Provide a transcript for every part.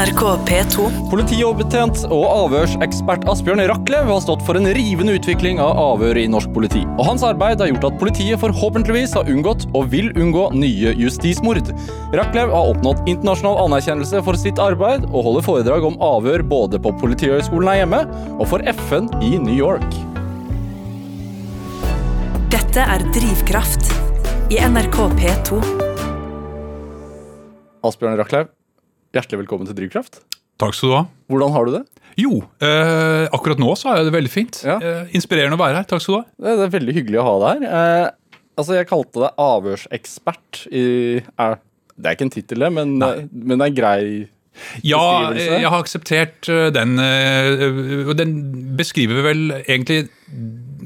NRK P2. Politioverbetjent og avhørsekspert Asbjørn Raklev har stått for en rivende utvikling av avhør i norsk politi. Og hans arbeid har gjort at politiet forhåpentligvis har unngått og vil unngå nye justismord. Raklev har oppnådd internasjonal anerkjennelse for sitt arbeid, og holder foredrag om avhør både på Politihøgskolen her hjemme og for FN i New York. Dette er Drivkraft i NRK P2. Asbjørn Rachlew, hjertelig velkommen til Drivkraft. Takk skal du ha. Hvordan har du det? Jo, eh, akkurat nå så har jeg det veldig fint. Ja. Eh, inspirerende å være her. Takk skal du ha. Det det er veldig hyggelig å ha deg her. Eh, altså, jeg kalte deg avhørsekspert i er, Det er ikke en tittel, det, men, men det er grei Ja, eh, jeg har akseptert eh, den, eh, og den beskriver vel egentlig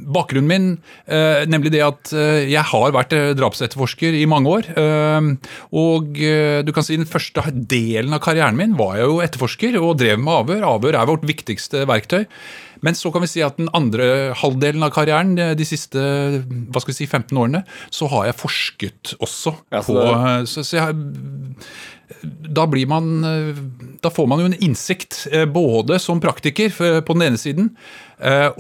bakgrunnen min, eh, nemlig det at eh, jeg har vært eh, drapsetterforsker i mange år. eh, Og du kan si den første delen av karrieren min var jeg jo etterforsker og drev med avhør. Avhør er vårt viktigste verktøy. Men så kan vi si at den andre halvdelen av karrieren, de siste hva skal vi si, 15 årene, så har jeg forsket også. Ja, så på, så, så jeg da blir man eh, Da får man jo en innsikt, eh, både som praktiker eh, på den ene siden,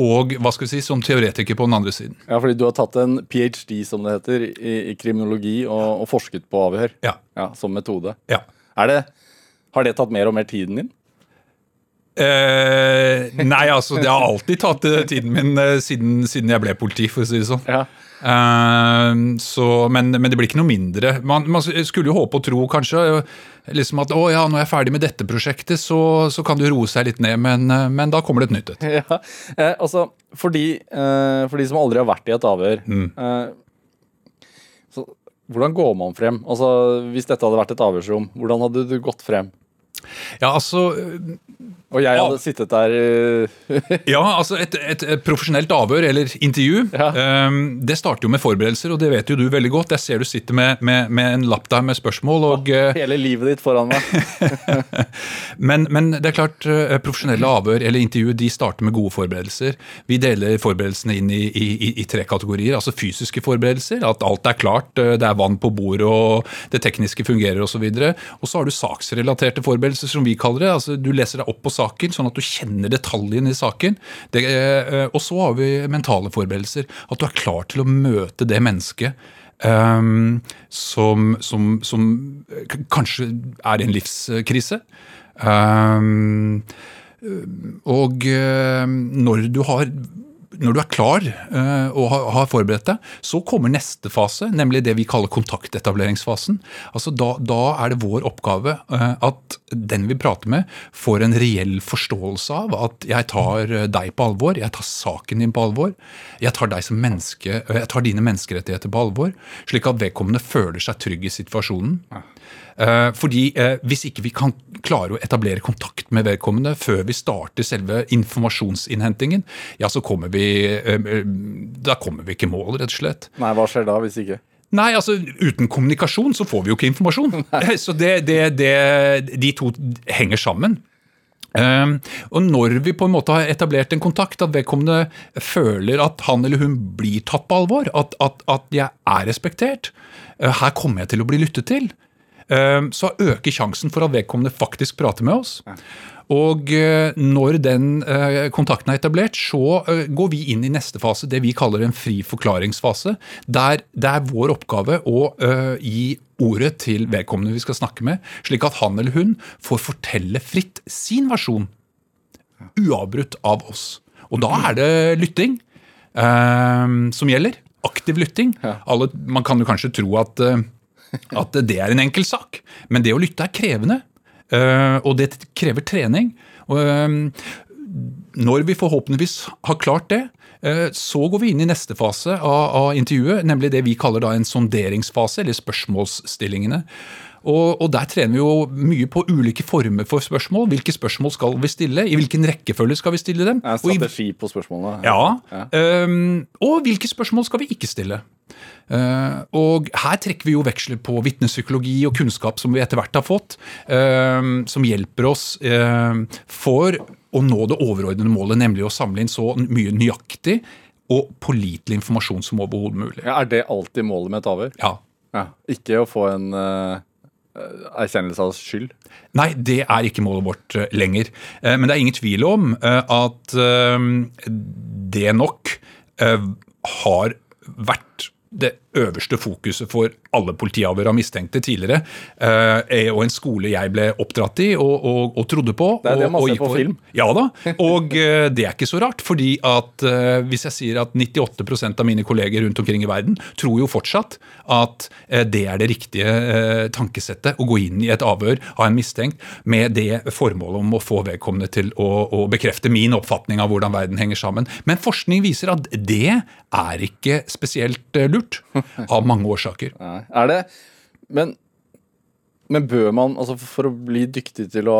og hva skal vi si, som teoretiker på den andre siden. Ja, fordi du har tatt en ph.d., som det heter, i, kriminologi og, og forsket på avhør Ja. ja, som metode. ja. Er det, har det tatt mer og mer tiden din? Eh, nei, altså, det har alltid tatt tiden min siden, siden jeg ble politi, for å si det sånn. Ja. Eh, så, men, men det blir ikke noe mindre. Man, man skulle jo håpe og tro kanskje liksom at å ja, når jeg er ferdig med dette prosjektet, så, så kan det roe seg litt ned, men, eh, men da kommer det et nytt et. ja. Eh, altså, for de, eh, for de som aldri har vært i et avhør Mm. eh, så, Hvordan går man frem? Altså, Hvis dette hadde vært et avhørsrom, hvordan hadde du gått frem? Ja, altså Og jeg hadde Av- sittet der eh, Ja, altså et, et, et profesjonelt avhør eller intervju, Ja. um, det starter jo med forberedelser, og det vet jo du veldig godt. Jeg ser du sitter med, med, med en lapp der med spørsmål, og, ja, hele livet ditt foran meg. men, men det er klart, eh, profesjonelle avhør eller intervju de starter med gode forberedelser. Vi deler forberedelsene inn i, i, i, i tre kategorier. altså Fysiske forberedelser, at alt er klart, eh, det er vann på bordet og det tekniske fungerer osv. Og så har du saksrelaterte forberedelser, som vi kaller det. altså Du leser deg opp på saken, sånn at du kjenner detaljene i saken. Det, eh, og så har vi mentale forberedelser. At du er klar til å møte det mennesket. Um, som, som, som eh, kanskje er i en livskrise. Um, og eh, når du har når du er klar eh, og har, forberedt deg, så kommer neste fase, nemlig det vi kaller kontaktetableringsfasen. Altså da, da er det vår oppgave eh, at den vi prater med, får en reell forståelse av at jeg tar eh, deg på alvor, jeg tar saken din på alvor, jeg tar deg som menneske, jeg tar dine menneskerettigheter på alvor, slik at vedkommende føler seg trygg i situasjonen. Eh, fordi eh, Hvis ikke vi kan klare å etablere kontakt med vedkommende før vi starter selve informasjonsinnhentingen, ja, så kommer vi eh, Da kommer vi ikke i mål, rett og slett. Nei, hva skjer da, hvis ikke? Nei, altså uten kommunikasjon så får vi jo ikke informasjon. Så det, det, det, de to henger sammen. Um, og når vi på en måte har etablert en kontakt, at vedkommende føler at han eller hun blir tatt på alvor, at, at, at jeg er respektert, her kommer jeg til å bli lyttet til, så øker sjansen for at vedkommende faktisk prater med oss. Og eh, når den eh, kontakten er etablert, så eh, går vi inn i neste fase, det vi kaller en fri forklaringsfase. Der det er vår oppgave å gi ordet til vedkommende vi skal snakke med, slik at han eller hun får fortelle fritt sin versjon, uavbrutt av oss. Og da er det lytting eh, som gjelder. Aktiv lytting. Alle, man kan jo kanskje tro at, at det er en enkel sak, men det å lytte er krevende. Eh, og det krever trening. Eh, når vi forhåpentligvis har klart det, eh, så går vi inn i neste fase av, intervjuet, nemlig det vi kaller da en sonderingsfase, eller spørsmålsstillingene. Og, og Der trener vi jo mye på ulike former for spørsmål. Hvilke spørsmål skal vi stille? I hvilken rekkefølge skal vi stille dem? Og strategi på spørsmålene? ja. ehm, og hvilke spørsmål skal vi ikke stille? Eh, og her trekker vi jo veksler på vitnepsykologi og kunnskap som vi etter hvert har fått, uh, som hjelper oss uh, for å nå det overordnede målet, nemlig å samle inn så mye nøyaktig og pålitelig informasjon som overhodet mulig. Ja, Er det alltid målet med et avhør? Ja. Ja. Ikke å få en, erkjennelse av skyld? Nei, det er ikke målet vårt lenger. Men det er ingen tvil om at det nok har vært det øverste fokuset for alle politiavhør av mistenkte tidligere. eh, Og en skole jeg ble oppdratt i og, og, og trodde på. Det er det man ser på for. film. Ja da, og eh, det er ikke så rart. fordi at eh, hvis jeg sier at 98% av mine kolleger rundt omkring i verden tror jo fortsatt at det er det riktige tankesettet å gå inn i et avhør av en mistenkt med det formålet om å få vedkommende til å, å bekrefte min oppfatning av hvordan verden henger sammen. Men forskning viser at det er ikke spesielt lurt, av mange årsaker. Nei. Er det Men, men bør man, altså for å bli dyktig til å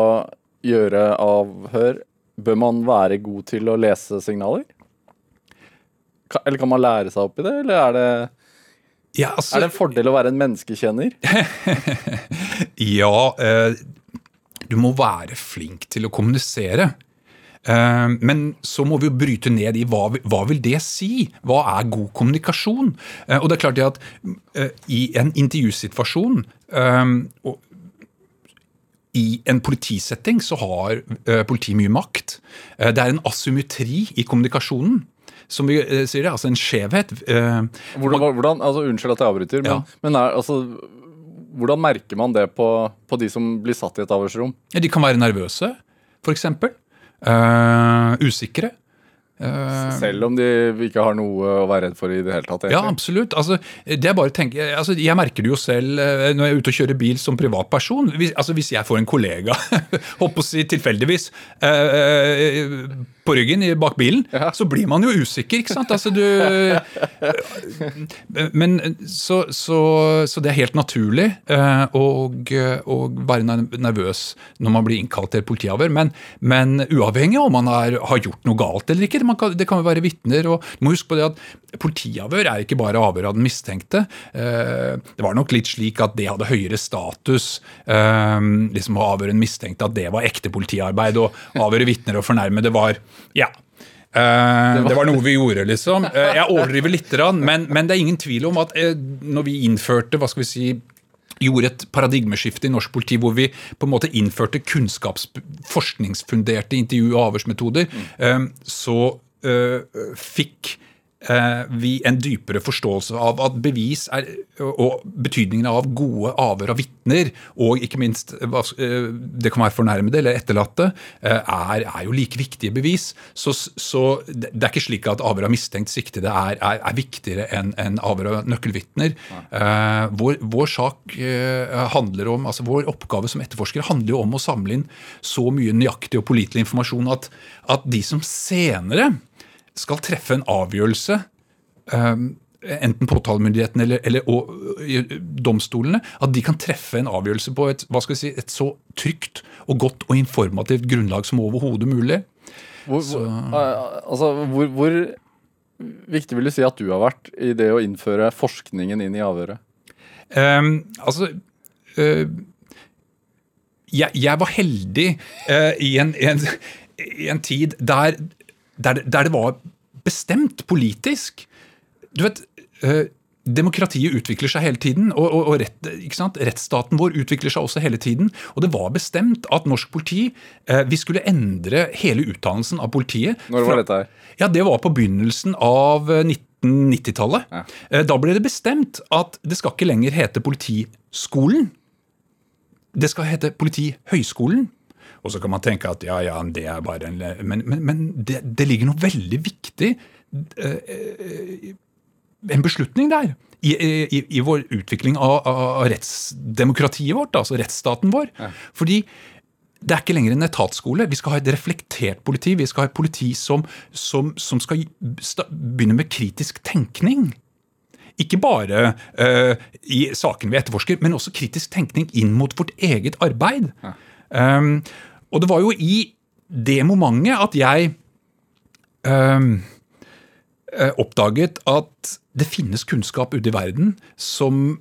gjøre avhør, bør man være god til å lese signaler? Ka- Eller kan man lære seg opp i det, eller er det, Ja, altså, er det en fordel å være en menneskekjenner? Ja, eh, du må være flink til å kommunisere. Eh, men så må vi jo bryte ned i hva, hva vil det si? Hva er god kommunikasjon? Eh, og det er klart at eh, i en intervjusituasjon i en politisetting så har politiet mye makt. Det er en asymmetri i kommunikasjonen. Som vi sier det, altså en skjevhet. Hvordan, hvordan, altså Unnskyld at jeg avbryter, men, men er, altså, hvordan merker man det på, på de som blir satt i et avhørsrom? Ja, de kan være nervøse, f.eks. Uh, usikre. Selv om de ikke har noe å være redd for i det hele tatt? Ja, absolutt. Altså, det er bare tenke, altså, jeg merker det jo selv eh, når jeg er ute og kjører bil som privatperson. Hvis, altså, hvis jeg får en kollega, håper å si tilfeldigvis, eh, på ryggen i bak bilen, Ja. så blir man jo usikker, ikke sant? Altså, du, men så, så, så det er helt naturlig eh, å, å være nervøs når man blir innkalt til politiavhør. Men, men uavhengig av om man er, har gjort noe galt eller ikke, man kan, det kan jo være vitner. og Du må huske på det at politiavhør er ikke bare avhør av den mistenkte. Eh, det var nok litt slik at det hadde høyere status, eh, liksom å avhøre en mistenkte, at det var ekte politiarbeid. Og avhøre vitner og fornærmede var ja. Uh, det var noe vi gjorde, liksom. Uh, jeg overdriver litt, men, men det er ingen tvil om at uh, når vi innførte hva skal vi si, gjorde et paradigmeskifte i norsk politi hvor vi på en måte innførte kunnskaps, forskningsfunderte intervju- og avhørsmetoder, eh, så fikk vi en dypere forståelse av at bevis er, og betydningen av gode avhør av vitner, og ikke minst eh, eh, det kan være fornærmede eller etterlatte, eh, er, er jo like viktige bevis. Så, så det er ikke slik at avhør av mistenkt siktede er, er, er viktigere enn en avhør av nøkkelvitner. Eh, vår, vår sak eh, handler om, altså vår oppgave som etterforskere handler jo om å samle inn så mye nøyaktig og pålitelig informasjon at, at de som senere skal treffe en avgjørelse, um, enten påtalemyndigheten eller, eller og, domstolene, at de kan treffe en avgjørelse på et, si, et så trygt og godt og informativt grunnlag som overhodet mulig. Hvor, eh, altså, hvor, hvor viktig vil du si at du har vært i det å innføre forskningen inn i avhøret? Um, altså Uh, jeg, jeg var heldig uh, i, en, en, i en tid der, der, der det var bestemt politisk. Du vet, eh, Demokratiet utvikler seg hele tiden, og, og, og rett, rettsstaten vår utvikler seg også hele tiden. Og det var bestemt at norsk politi eh, Vi skulle endre hele utdannelsen av politiet. Når var dette her? Ja, Det var på begynnelsen av eh, 1990-tallet. Ja. Eh, Da ble det bestemt at det skal ikke lenger hete Politiskolen. Det skal hete Politihøgskolen. Og så kan man tenke at ja, ja, det er bare en Men, men, men det, det ligger noe veldig viktig eh, eh, En beslutning der. I, i, i vår utvikling av, av rettsdemokratiet vårt, altså rettsstaten vår. Fordi det er ikke lenger en etatsskole. Vi skal ha et reflektert politi. Vi skal ha et politi som, som, som skal begynne med kritisk tenkning. Ikke bare uh, i sakene vi etterforsker, men også kritisk tenkning inn mot vårt eget arbeid. Um, og det var jo i det momentet at jeg eh, oppdaget at det finnes kunnskap ute i verden som,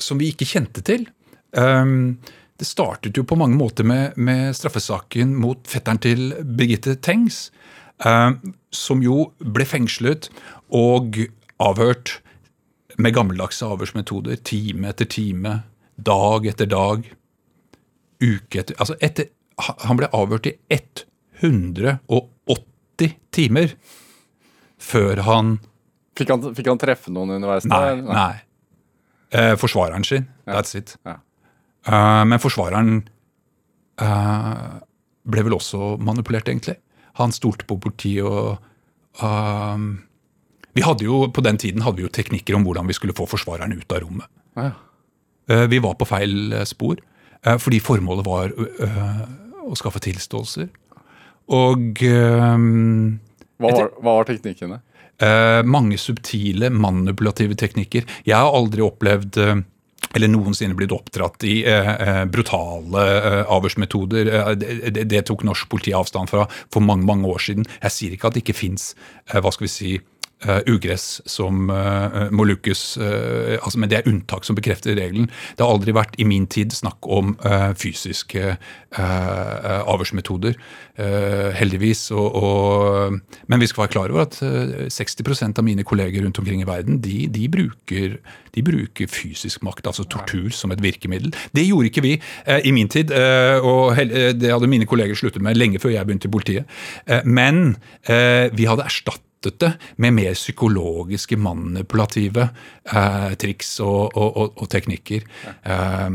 som vi ikke kjente til. Um, det startet jo på mange måter med, med straffesaken mot fetteren til Birgitte Tengs, um, som jo ble fengslet og avhørt med gammeldagse avhørsmetoder time etter time, dag etter dag, uke etter Altså, etter, han ble avhørt i 180 timer før han Fikk han, fikk han treffe noen underveis? Nei. nei. Eh, forsvareren sin. That's it. Ja. Uh, men forsvareren uh, ble vel også manipulert, egentlig. Han stolte på politiet og uh, Vi hadde jo, På den tiden hadde vi jo teknikker om hvordan vi skulle få forsvareren ut av rommet. Ja. Vi var på feil spor, fordi formålet var å skaffe tilståelser. Og um, Hva, var, hva var teknikkene? Uh, mange subtile, manipulative teknikker. Jeg har aldri opplevd uh, eller noensinne blitt oppdratt i eh, brutale avhørsmetoder. Det, det, tok norsk politi avstand fra for mange mange år siden. Jeg sier ikke at det ikke fins hva skal vi si, eh, ugress som uh, må lukkes, eh, altså, men det er unntak som bekrefter regelen. Det har aldri vært i min tid snakk om eh, fysiske eh, avhørsmetoder, eh, heldigvis. Og, og, men vi skal være klar over at eh, 60% av mine kolleger rundt omkring i verden de, de, bruker, de bruker fysisk makt, altså tortur, som et virkemiddel. Det gjorde ikke vi eh, i min tid, eh, og eh, det hadde mine kolleger sluttet med lenge før jeg begynte i politiet. Eh, men eh, vi hadde erstattet det med mer psykologiske, manipulative eh, triks og, og, og, og teknikker. Eh,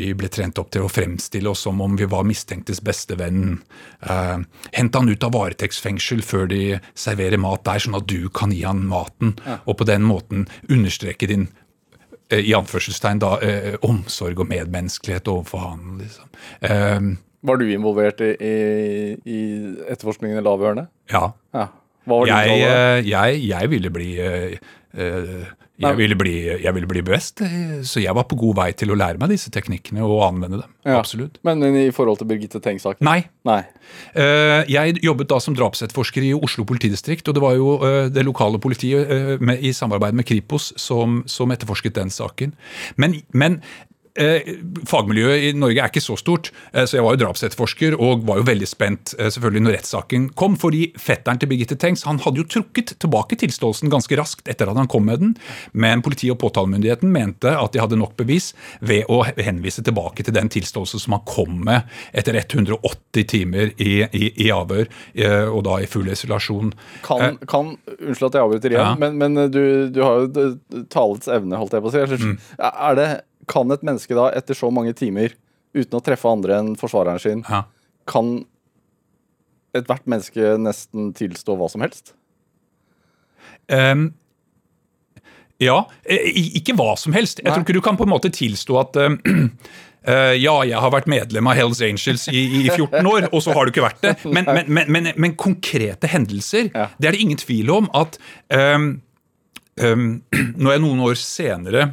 vi ble trent opp til å fremstille oss som om vi var mistenktes beste venn. Eh, Hent han ut av varetektsfengsel før de serverer mat der, sånn at du kan gi han maten. Og på den måten understreke din eh, i anførselstegn da, eh, omsorg og medmenneskelighet overfor han. Liksom. Eh, Var du involvert i, i, i etterforskningen i avhørene? ja. Ja. Hva var Jeg, rolle? eh, jeg, jeg ville bli eh, eh, jeg ville, bli, jeg ville bli best, så jeg var på god vei til å lære meg disse teknikkene og anvende dem. Ja. Absolutt. Men, i forhold til Birgitte Tengs-saken? Nei. Nei. Jeg jobbet da som drapsetterforsker i Oslo politidistrikt, og det var jo det lokale politiet med, i samarbeid med Kripos som, som etterforsket den saken. Men, men fagmiljøet i Norge er ikke så stort, eh, så jeg var jo drapsetterforsker og var jo veldig spent eh, selvfølgelig når rettssaken kom, fordi fetteren til Birgitte Tengs han hadde jo trukket tilbake tilståelsen ganske raskt etter at han kom med den, men politiet og påtalemyndigheten mente at de hadde nok bevis ved å henvise tilbake til den tilståelse som han kom med etter 180 timer i, i, i avhør, eh, og da i full isolasjon. Kan, kan, unnskyld at jeg avbryter igjen, Ja. men, men du, du har jo talets evne, holdt jeg på å si. Mm. Er det, kan et menneske da, etter så mange timer, uten å treffe andre enn forsvareren sin, Ja. kan ethvert menneske nesten tilstå hva som helst? Um, ja, eh, ikke hva som helst. Jeg Nei. tror ikke du kan på en måte tilstå at ehm, Uh, ja, jeg har vært medlem av Hells Angels i, i 14 år, og så har du ikke vært det. Men, men, men, men, konkrete hendelser, Ja. det er det ingen tvil om at um, um, Når jeg noen år senere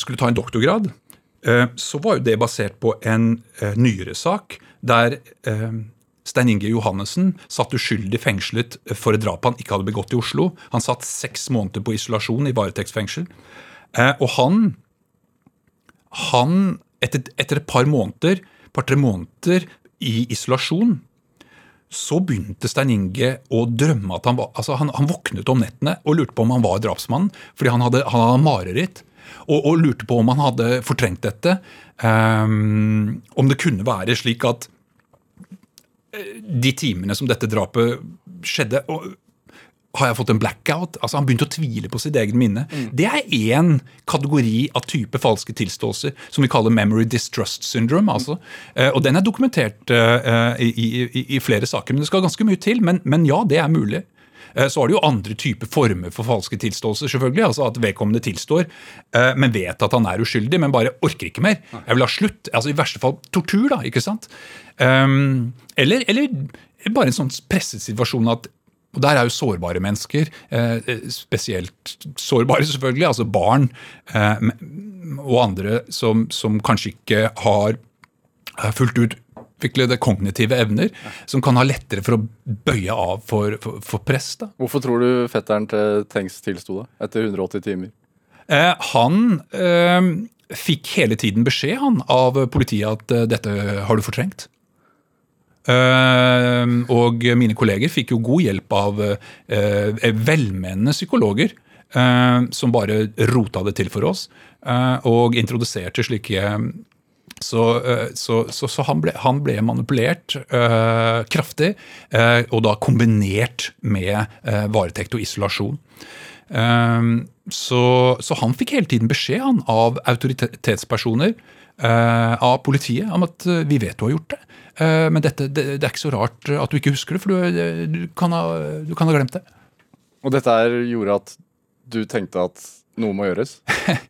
skulle ta en doktorgrad, eh, så var jo det basert på en eh, nyere sak der eh, Stein Inge Johannessen satt uskyldig fengslet for et drap han ikke hadde begått i Oslo. Han satt seks måneder på isolasjon i varetektsfengsel. Og han, han etter, etter et par måneder, par-tre måneder i isolasjon, så begynte Stein Inge å drømme at han var altså han, han våknet om nettene og lurte på om han var drapsmannen, fordi han hadde, han hadde mareritt. Og, og lurte på om han hadde fortrengt dette. Um, om det kunne være slik at eh, de timene som dette drapet skjedde og, Har jeg fått en blackout? Altså Han begynte å tvile på sitt eget minne. Det er én kategori av type falske tilståelser som vi kaller memory distrust syndrome. altså. Eh, og den er dokumentert eh, i, i, i flere saker. men Det skal ganske mye til, men, men ja, det er mulig. Eh, Så har det jo andre typer former for falske tilståelser. selvfølgelig, altså At vedkommende tilstår, eh, men vet at han er uskyldig, men bare orker ikke mer. Jeg vil ha slutt. altså I verste fall tortur, da. ikke sant? Um, eller, eller bare en sånn presset situasjon at og Der er jo sårbare mennesker, eh, spesielt sårbare selvfølgelig, altså barn og andre som, som kanskje ikke har fullt ut utviklede kognitive evner, som kan ha lettere for å bøye av for, for, for press. da. Hvorfor tror du fetteren til Tengs tilsto det, etter 180 timer? Eh, han eh, fikk hele tiden beskjed han, av politiet at eh, dette har du fortrengt. Eh, og mine kolleger fikk jo god hjelp av eh, velmenende psykologer eh, som bare rota det til for oss. og introduserte slike så, eh, så, så, så han, ble, han, ble, manipulert øh, kraftig, øh, og da kombinert med øh, varetekt og isolasjon. Um, så, han fikk hele tiden beskjed han, av autoritetspersoner, av politiet, om at vi vet du har gjort det. men dette, det, det, er ikke så rart at du ikke husker det, for du, du, kan, ha, du kan ha glemt det. Og dette gjorde at du tenkte at noe må gjøres?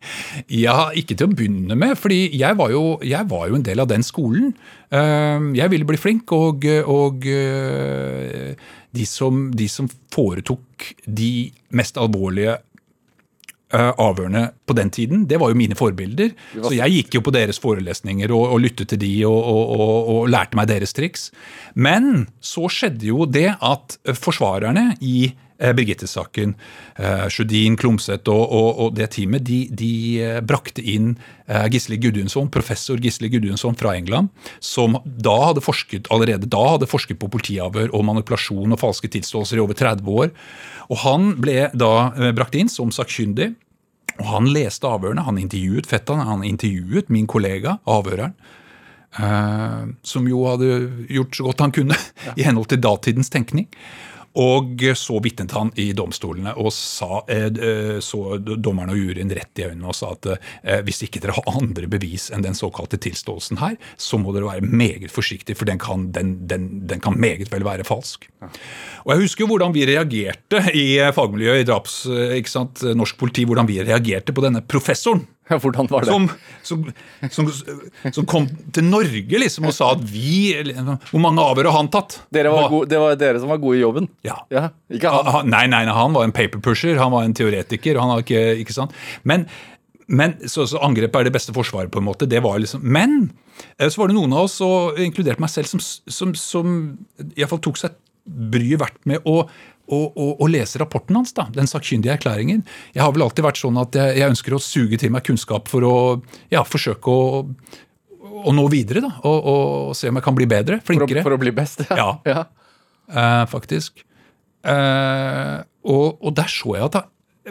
ja, ikke til å begynne med. fordi jeg var, jo, jeg var jo en del av den skolen. Ehm, jeg ville bli flink, og, og eh, de, som, de, som, foretok de mest alvorlige eh, avhørene på den tiden, det var jo mine forbilder. Så jeg gikk jo på deres forelesninger og, og lyttet til de og, og, og, lærte meg deres triks. Men så skjedde jo det at forsvarerne i Eh, Birgitte-saken. Eh, Sjødin, Klomsæt og, og, og, det teamet de, de eh, brakte inn Gisle Gudjonsson, professor Gisle Gudjonsson fra England, som da hadde forsket, allerede da hadde forsket på politiavhør og manipulasjon og falske tilståelser i over 30 år. Og Han ble da brakt inn som sakkyndig. og Han leste avhørene, han intervjuet fetteren, han intervjuet min kollega, avhøreren. Uh, som jo hadde gjort så godt han kunne ja. i henhold til datidens tenkning. Og så vitnet han i domstolene og sa, eh, eh, så dommeren og juryen rett i øynene og sa at eh, hvis ikke dere har andre bevis enn den såkalte tilståelsen her, så må dere være meget forsiktige, for den kan, den, den, den kan meget vel være falsk. Og Jeg husker hvordan vi reagerte i fagmiljøet i draps, ikke sant, norsk politi, hvordan vi reagerte på denne professoren. Ja, hvordan var det? Som, som, som, som, kom til Norge liksom og sa at vi Hvor mange avhør har han tatt? Var gode, det var dere som var gode i jobben? Ja. ja ikke han? Nei, nei, nei, han var en paperpusher. Han var en teoretiker. han har ikke, ikke sant? Men, men så, så, angrepet er det beste forsvaret, på en måte. det var liksom, Men eh, så var det noen av oss, og inkludert meg selv, som, som, som iallfall tok seg bryet verdt med å og, og, og, lese rapporten hans, da, den sakkyndige erklæringen. Jeg har vel alltid vært sånn at jeg, jeg ønsker å suge til meg kunnskap for å ja, forsøke å, å nå videre. da, og, og, se om jeg kan bli bedre, flinkere. For å, for å bli best, ja. ja. ja. Uh, faktisk. Uh, og, der så jeg at da,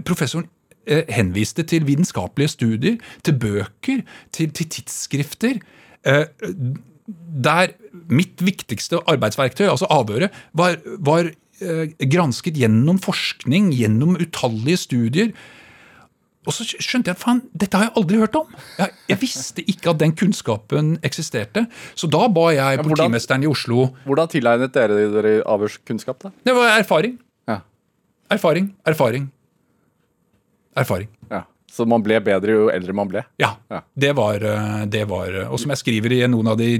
professoren uh, henviste til vitenskapelige studier, til bøker, til, til tidsskrifter. der mitt viktigste arbeidsverktøy, altså avhøret, var, var gransket gjennom forskning, gjennom utallige studier. Og så skjønte jeg faen, dette har jeg aldri hørt om. Jeg, jeg, visste ikke at den kunnskapen eksisterte. Så da ba jeg ja, politimesteren i Oslo Hvordan tilegnet dere dere avhørskunnskap? da? Det var erfaring. Ja. Erfaring, erfaring, erfaring. Ja. Så man ble bedre jo eldre man ble? Ja. ja. Det, var, eh, det var Og som jeg skriver i noen av de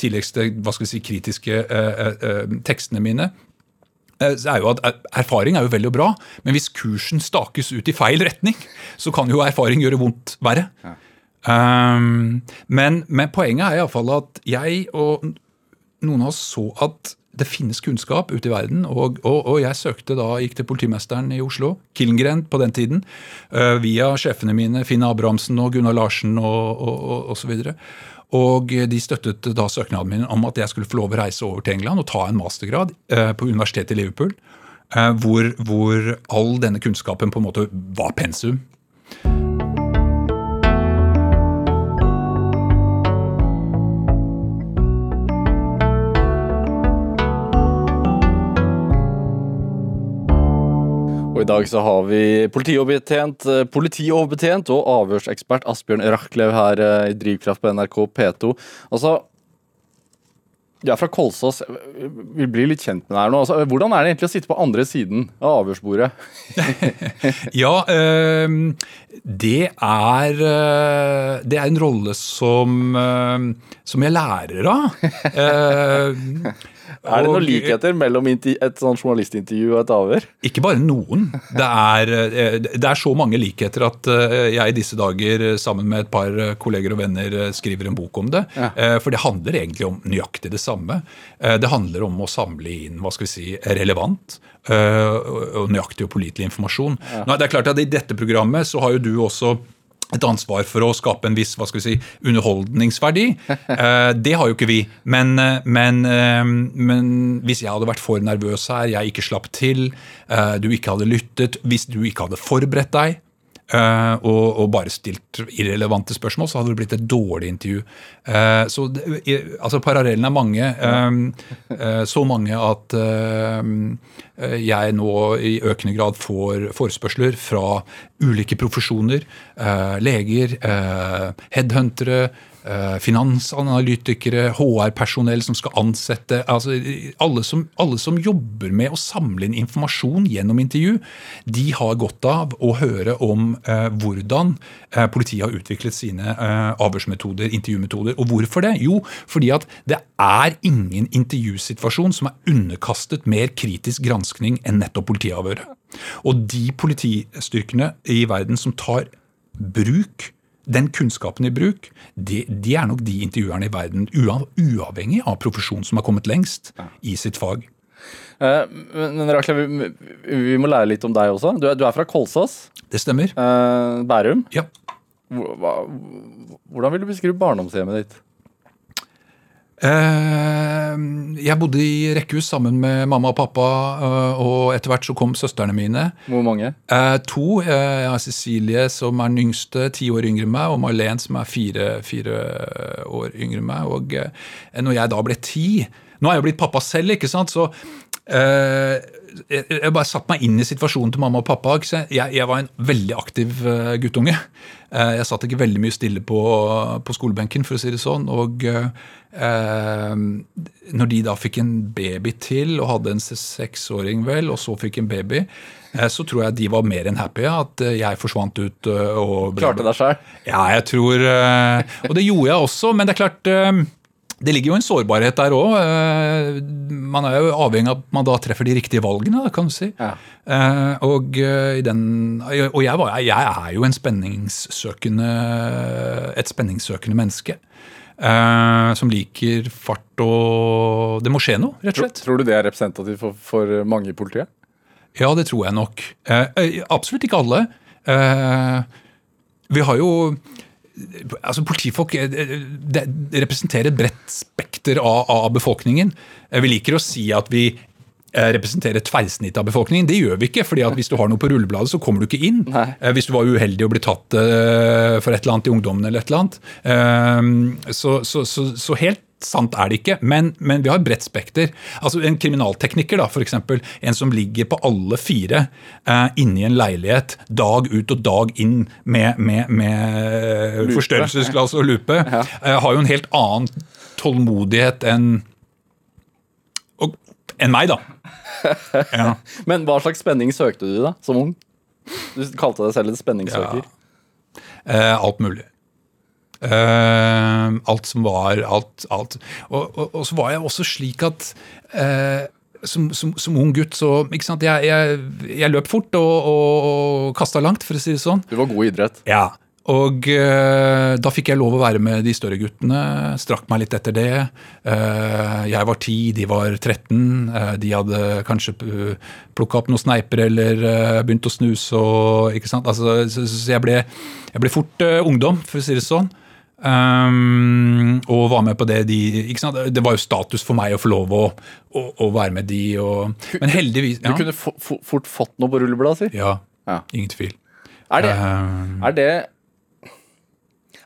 tidligste hva skal vi si, kritiske eh, eh, tekstene mine, Eh, er jo at eh, Erfaring er jo veldig bra, men hvis kursen stakes ut i feil retning, så kan jo erfaring gjøre vondt verre. Ja. Um, men, men, poenget er iallfall at jeg og noen av oss så at det finnes kunnskap ute i verden. Og, og, og, jeg søkte da, gikk til politimesteren i Oslo, Killengren på den tiden, uh, via sjefene mine, Finn Abrahamsen og Gunnar Larsen og, og, og så videre. Og de støttet da søknaden min om at jeg skulle få lov å reise over til England og ta en mastergrad eh, på universitetet i Liverpool. Eh, hvor, hvor all denne kunnskapen på en måte var pensum. Dag så har vi politioverbetjent, eh, politioverbetjent og avhørsekspert Asbjørn Rachlew her eh, i Drivkraft på NRK P2. Altså, du er fra Kolsås. Vi blir litt kjent med deg her nå. Altså, hvordan er det egentlig å sitte på andre siden av avhørsbordet? ja, øh, det er øh, Det er en rolle som, som jeg lærer av. Er det noen likheter mellom et sånt journalistintervju og et avhør? Ikke bare noen. Det er, eh, det er, så mange likheter at eh, jeg i disse dager sammen med et par kolleger og venner skriver en bok om det. Ja. Eh, for det handler egentlig om nøyaktig det samme. Det handler om å samle inn hva skal vi si, relevant og nøyaktig og pålitelig informasjon. Ja. Nå, det er klart at I dette programmet så har jo du også et ansvar for å skape en viss hva skal vi si, underholdningsverdi. Eh, det har jo ikke vi. Men, eh, men, eh, men, hvis jeg hadde vært for nervøs her, jeg ikke slapp til, eh, du ikke hadde lyttet, hvis du ikke hadde forberedt deg, og, og, bare stilt irrelevante spørsmål, så hadde det blitt et dårlig intervju. Uh, så altså Parallellene er mange. Uh, så mange at jeg nå i økende grad får forespørsler fra ulike profesjoner. leger, headhuntere, Eh, finansanalytikere, HR-personell som skal ansette altså alle som, alle som, jobber med å samle inn informasjon gjennom intervju, de har godt av å høre om eh, hvordan eh, politiet har utviklet sine eh, avhørsmetoder, intervjumetoder. Og hvorfor det? Jo, fordi at det er ingen intervjusituasjon som er underkastet mer kritisk granskning enn nettopp politiavhøret. Og de politistyrkene i verden som tar bruk den kunnskapen i bruk, de, de, er nok de intervjuerne i verden, uavhengig av profesjon, som har kommet lengst i sitt fag. Eh, men Rakle, vi, vi, må lære litt om deg også. Du er, du er fra Kolsås. Det stemmer. Eh, Bærum. Ja. Hvordan vil du beskrive barndomshjemmet ditt? Eh, jeg bodde i rekkehus sammen med mamma og pappa, eh, og etter hvert så kom søstrene mine. Hvor mange? Eh, to. Jeg har Cecilie som er den yngste, ti år yngre enn meg, og Marlen som er fire, fire år yngre enn meg. Og når jeg da ble ti Nå er jeg jo blitt pappa selv, ikke sant, så jeg bare satte meg inn i situasjonen til mamma og pappa. Jeg, jeg var en veldig aktiv guttunge. Jeg satt ikke veldig mye stille på, på skolebenken, for å si det sånn. og Eh, når de da fikk en baby til, og hadde en seksåring, vel, og så fikk en baby, eh, så tror jeg de var mer enn happy at eh, jeg forsvant ut. og Klarte deg sjøl? Ja, jeg tror Og det gjorde jeg også, men det er klart det ligger jo en sårbarhet der òg. Man er jo avhengig av at man da treffer de riktige valgene, kan du si. Ja. Og, den, og jeg, var, jeg, er jo en spenningssøkende, et spenningssøkende menneske. Som liker fart og Det må skje noe, rett og slett. Tror, tror du det er representativt for, for, mange i politiet? Ja, det tror jeg nok. Absolutt ikke alle. Vi har jo altså Politifolk det, representerer et bredt spekter av, av befolkningen. Vi liker å si at vi representerer tverrsnittet av befolkningen. Det gjør vi ikke. fordi at hvis du har noe på rullebladet, så kommer du ikke inn. Nei. Eh, hvis du var uheldig og ble tatt eh, for et eller annet i ungdommen eller et eller annet. Så, så, så, så helt sant er det ikke, men, men, vi har bredt spekter. Altså En kriminaltekniker, da, eksempel, en som ligger på alle fire eh, inni en leilighet dag ut og dag inn med, med, med forstørrelsesglass og lupe, ja. eh, har jo en helt annen tålmodighet enn enn meg, da. Ja. Men hva slags spenning søkte du da, som ung? Du kalte deg selv en spenningssøker. Ja. Eh, alt mulig. Eh, alt som var alt, alt. Og, og, og, så var jeg også slik at uh, som, som, som, ung gutt så Jeg, jeg, jeg løp fort og, og, kasta langt, for å si det sånn. Du var god i idrett? Ja. Og uh, da fikk jeg lov å være med de større guttene. Strakk meg litt etter det. Uh, jeg var 10, de var 13. Uh, de hadde kanskje plukka opp noen sneiper eller begynt å snuse. Og, ikke sant? Altså, så, så jeg, ble, jeg, ble, fort ungdom, for å si det sånn. Um, og var med på det de ikke sant? Det var jo status for meg å få lov å, å, å være med de. Og, men heldigvis ja. Du kunne fort fått noe på rullebladet, si? Ja, ja. Ingen tvil. Er det, er det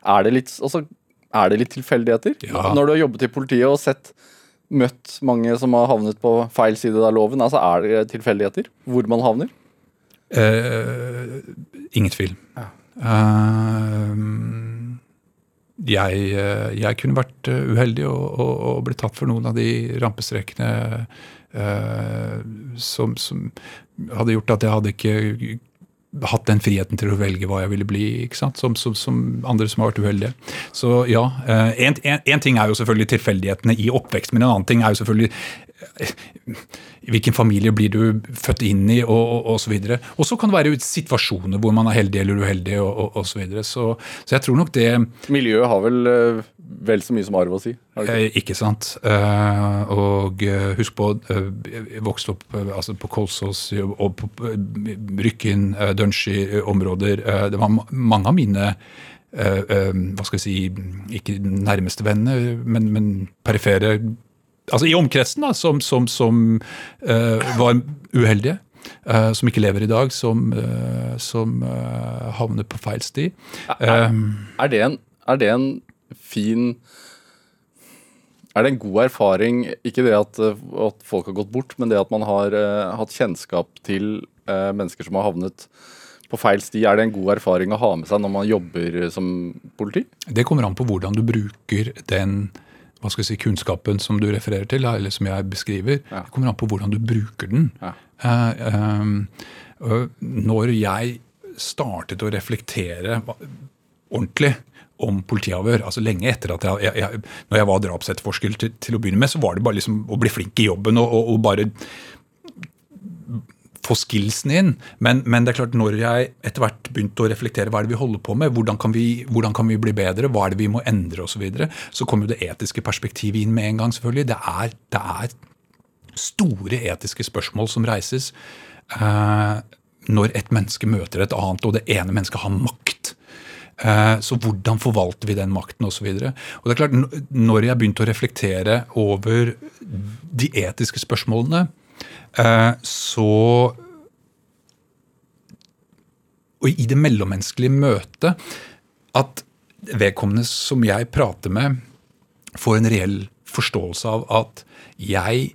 er det litt, altså, er det litt tilfeldigheter? Ja. Når du har jobbet i politiet og sett møtt mange som har havnet på feil side av loven, altså er det tilfeldigheter hvor man havner? Uh, ingen tvil. Ja. Uh, jeg, jeg, kunne vært uheldig og, og, og blitt tatt for noen av de rampestrekene eh, som, som, hadde gjort at jeg hadde ikke hatt den friheten til å velge hva jeg ville bli? Som, som, som andre som har vært uheldige. Så ja, Én eh, ting er jo selvfølgelig tilfeldighetene i oppvekst, men en annen ting er jo selvfølgelig Hvilken familie blir du født inn i, og, og, og så videre. Og så kan det være situasjoner hvor man er heldig eller uheldig, og, og, og så videre. Så, så jeg tror nok det Miljøet har vel eh, vel så mye som arv å si? ikke? Eh, ikke sant. Eh, og husk på, jeg vokste opp altså på Kolsås og på Rykkinn, Dønski-områder. Eh, det var mange av mine hva skal jeg si, ikke nærmeste venner, men, men perifere Altså i omkretsen, da, som, som, som uh, var uheldige. Uh, som ikke lever i dag, som, uh, som havner på feil sti. Er, Er det en, er det en fin Er det en god erfaring, ikke det at, at folk har gått bort, men det at man har hatt kjennskap til mennesker som har havnet på feil sti, er det en god erfaring å ha med seg når man jobber som politi? Det kommer an på hvordan du bruker den hva skal jeg si, kunnskapen som du refererer til, eller som jeg beskriver. Ja. Det kommer an på hvordan du bruker den. Ja. Uh, uh, når jeg startet å reflektere ordentlig om politiavhør, altså lenge etter at jeg, jeg, jeg Når jeg var drapsetterforsker til, til å begynne med, så var det bare liksom å bli flink i jobben og, og, og bare få skillsen inn. Men, men det er klart når jeg etter hvert begynte å reflektere hva er det vi holder på med, hvordan kan vi, hvordan kan vi bli bedre, hva er det vi må endre osv., så, videre, så kom jo det etiske perspektivet inn med en gang. selvfølgelig. Det er, det er store etiske spørsmål som reises eh, når et menneske møter et annet, og det ene mennesket har makt. Eh, Så hvordan forvalter vi den makten osv. Når jeg begynte å reflektere over de etiske spørsmålene, så Og i det mellommenneskelige møtet at vedkommende som jeg prater med, får en reell forståelse av at jeg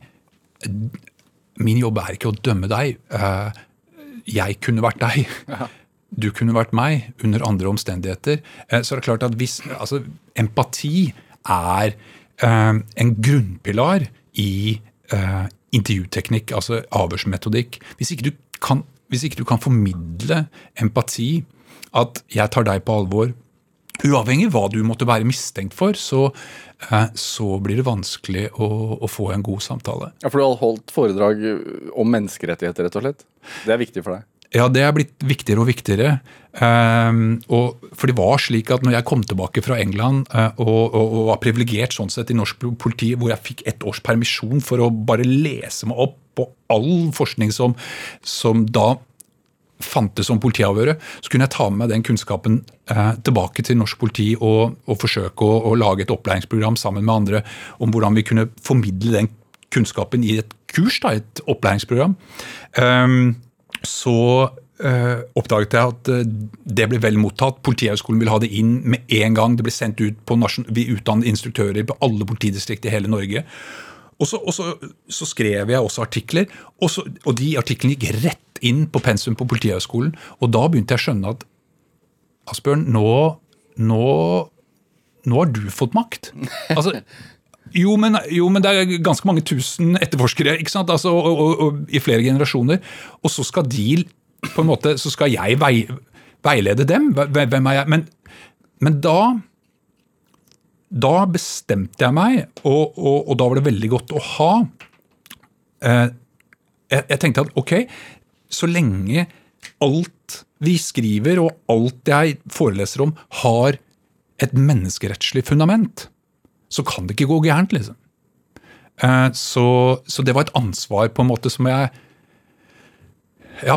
Min jobb er ikke å dømme deg. eh, Jeg kunne vært deg. Du kunne vært meg under andre omstendigheter. Så Så er det klart at hvis altså, Empati er eh, en grunnpilar i eh, intervjuteknikk, altså avhørsmetodikk. Hvis ikke, kan, hvis ikke du kan formidle empati, at jeg tar deg på alvor, uavhengig av hva du måtte være mistenkt for, så, eh, så blir det vanskelig å, å få en god samtale. Ja, For du har holdt foredrag om menneskerettigheter, rett og slett? Det er viktig for deg? Ja, det er blitt viktigere og viktigere. Um, og, for det var slik at når jeg kom tilbake fra England uh, og, og, og var privilegert sånn sett i norsk politi, hvor jeg fikk ett års permisjon for å bare lese meg opp på all forskning som, som da fantes om politiavhøret, så kunne jeg ta med meg den kunnskapen eh, tilbake til norsk politi og, og forsøke å, å lage et opplæringsprogram sammen med andre om hvordan vi kunne formidle den kunnskapen i et kurs, da, et opplæringsprogram. Ehm, så eh, oppdaget jeg at eh, det ble vel mottatt. Politihøgskolen ville ha det inn med en gang. Det ble sendt ut på nasjon- Vi utdannet instruktører på alle politidistrikt i hele Norge. Og så, og så, så skrev jeg også artikler, og, så, og de artiklene gikk rett inn på pensum på Politihøgskolen. Og da begynte jeg å skjønne at Asbjørn, nå, nå, nå har du fått makt. Altså, jo men, jo, men det er ganske mange tusen etterforskere ikke sant? Altså, og, og, og, i flere generasjoner. Og så skal de på en måte, så skal jeg vei, veilede dem. Hvem er jeg? Men, men da da bestemte jeg meg, og, og da var det veldig godt å ha eh, jeg, jeg tenkte at ok, så lenge alt vi skriver og alt jeg foreleser om, har et menneskerettslig fundament, så kan det ikke gå gærent, liksom. Eh, så, så det var et ansvar på en måte som jeg ja,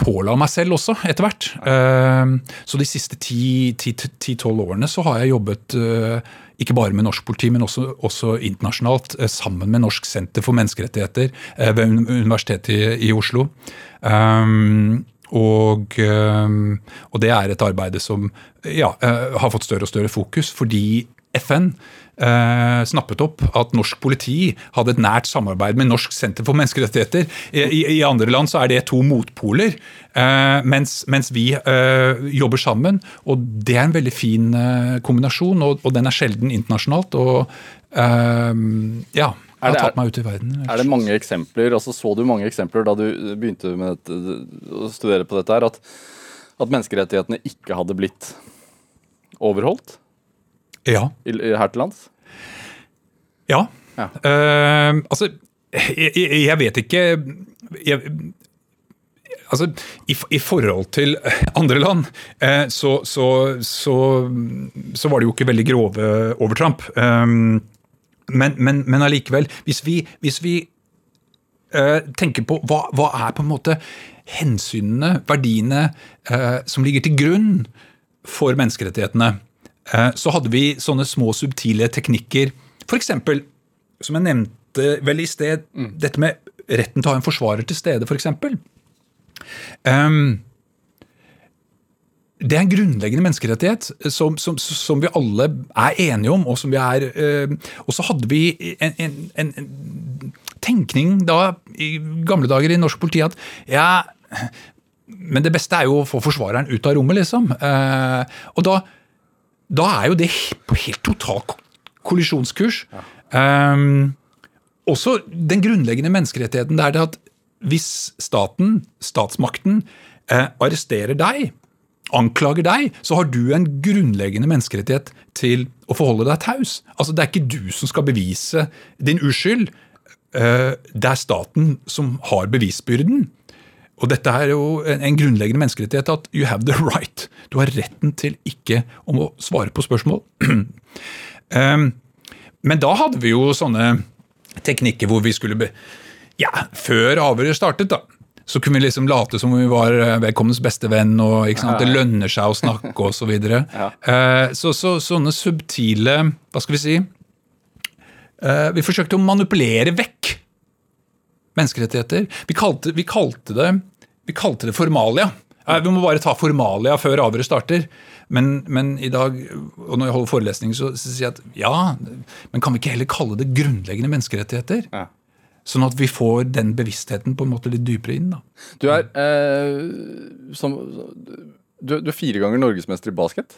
påla meg selv også, etter hvert. Eh, Så de siste 10-12 årene så har jeg jobbet eh, ikke bare med norsk politi, men også, også internasjonalt, sammen med Norsk senter for menneskerettigheter ved Universitetet i, i Oslo. Og, og det er et arbeid som ja, har fått større og større fokus, fordi FN eh, snappet opp at norsk politi hadde et nært samarbeid med Norsk senter for menneskerettigheter. I, i, i andre land så er det to motpoler, eh, mens, mens vi eh, jobber sammen. Og det er en veldig fin eh, kombinasjon, og, og den er sjelden internasjonalt. Og eh, ja, Er det- i verden. Er det mange eksempler, altså så du mange eksempler da du begynte med dette, å studere på dette her, at, at menneskerettighetene ikke hadde blitt overholdt Ja. i, her til lands? Ja. Ja. Uh, altså, jeg, jeg, vet ikke jeg, Altså, i, i, forhold til andre land, eh, så, så, så, så, var det jo ikke veldig grove overtramp. Um, men, men, men allikevel, hvis vi, hvis vi uh, tenker på hva, hva, er på en måte hensynene, verdiene, uh, som ligger til grunn for menneskerettighetene, uh, så hadde vi sånne små subtile teknikker. F.eks. som jeg nevnte vel i sted, mm. dette med retten til å ha en forsvarer til stede, f.eks. Um, det er en grunnleggende menneskerettighet som, som, som, vi alle er enige om. Og, som vi er, øh, og så hadde vi en, en, en, en, tenkning da i gamle dager i norsk politi at ja, men det beste er jo å få forsvareren ut av rommet, liksom. Uh, og da, da, er jo det på helt total kollisjonskurs. Ja. Um, også den grunnleggende menneskerettigheten det er det at hvis staten, statsmakten, eh, arresterer deg, anklager deg, så har du en grunnleggende menneskerettighet til å forholde deg taus. Altså, det er ikke du som skal bevise din uskyld. Eh, det er staten som har bevisbyrden. Og dette er jo en grunnleggende menneskerettighet at you have the right. Du har retten til ikke om å svare på spørsmål. um, men da hadde vi jo sånne teknikker hvor vi skulle be ja, før avhøret startet, da. Så kunne vi liksom late som om vi var vedkommendes vedkommens beste venn, og det lønner seg å snakke osv. Så, videre. ja. Eh, så, så sånne subtile Hva skal vi si? Eh, vi forsøkte å manipulere vekk menneskerettigheter. Vi kalte, vi kalte, det, vi kalte det formalia. Vi må bare ta formalia før avhøret starter. Men, men, i dag, og når jeg holder forelesning, så, så sier jeg at ja, men kan vi ikke heller kalle det grunnleggende menneskerettigheter? Ja. Sånn at vi får den bevisstheten på en måte litt dypere inn. da. Du er, eh, som, du, du, er fire ganger norgesmester i basket.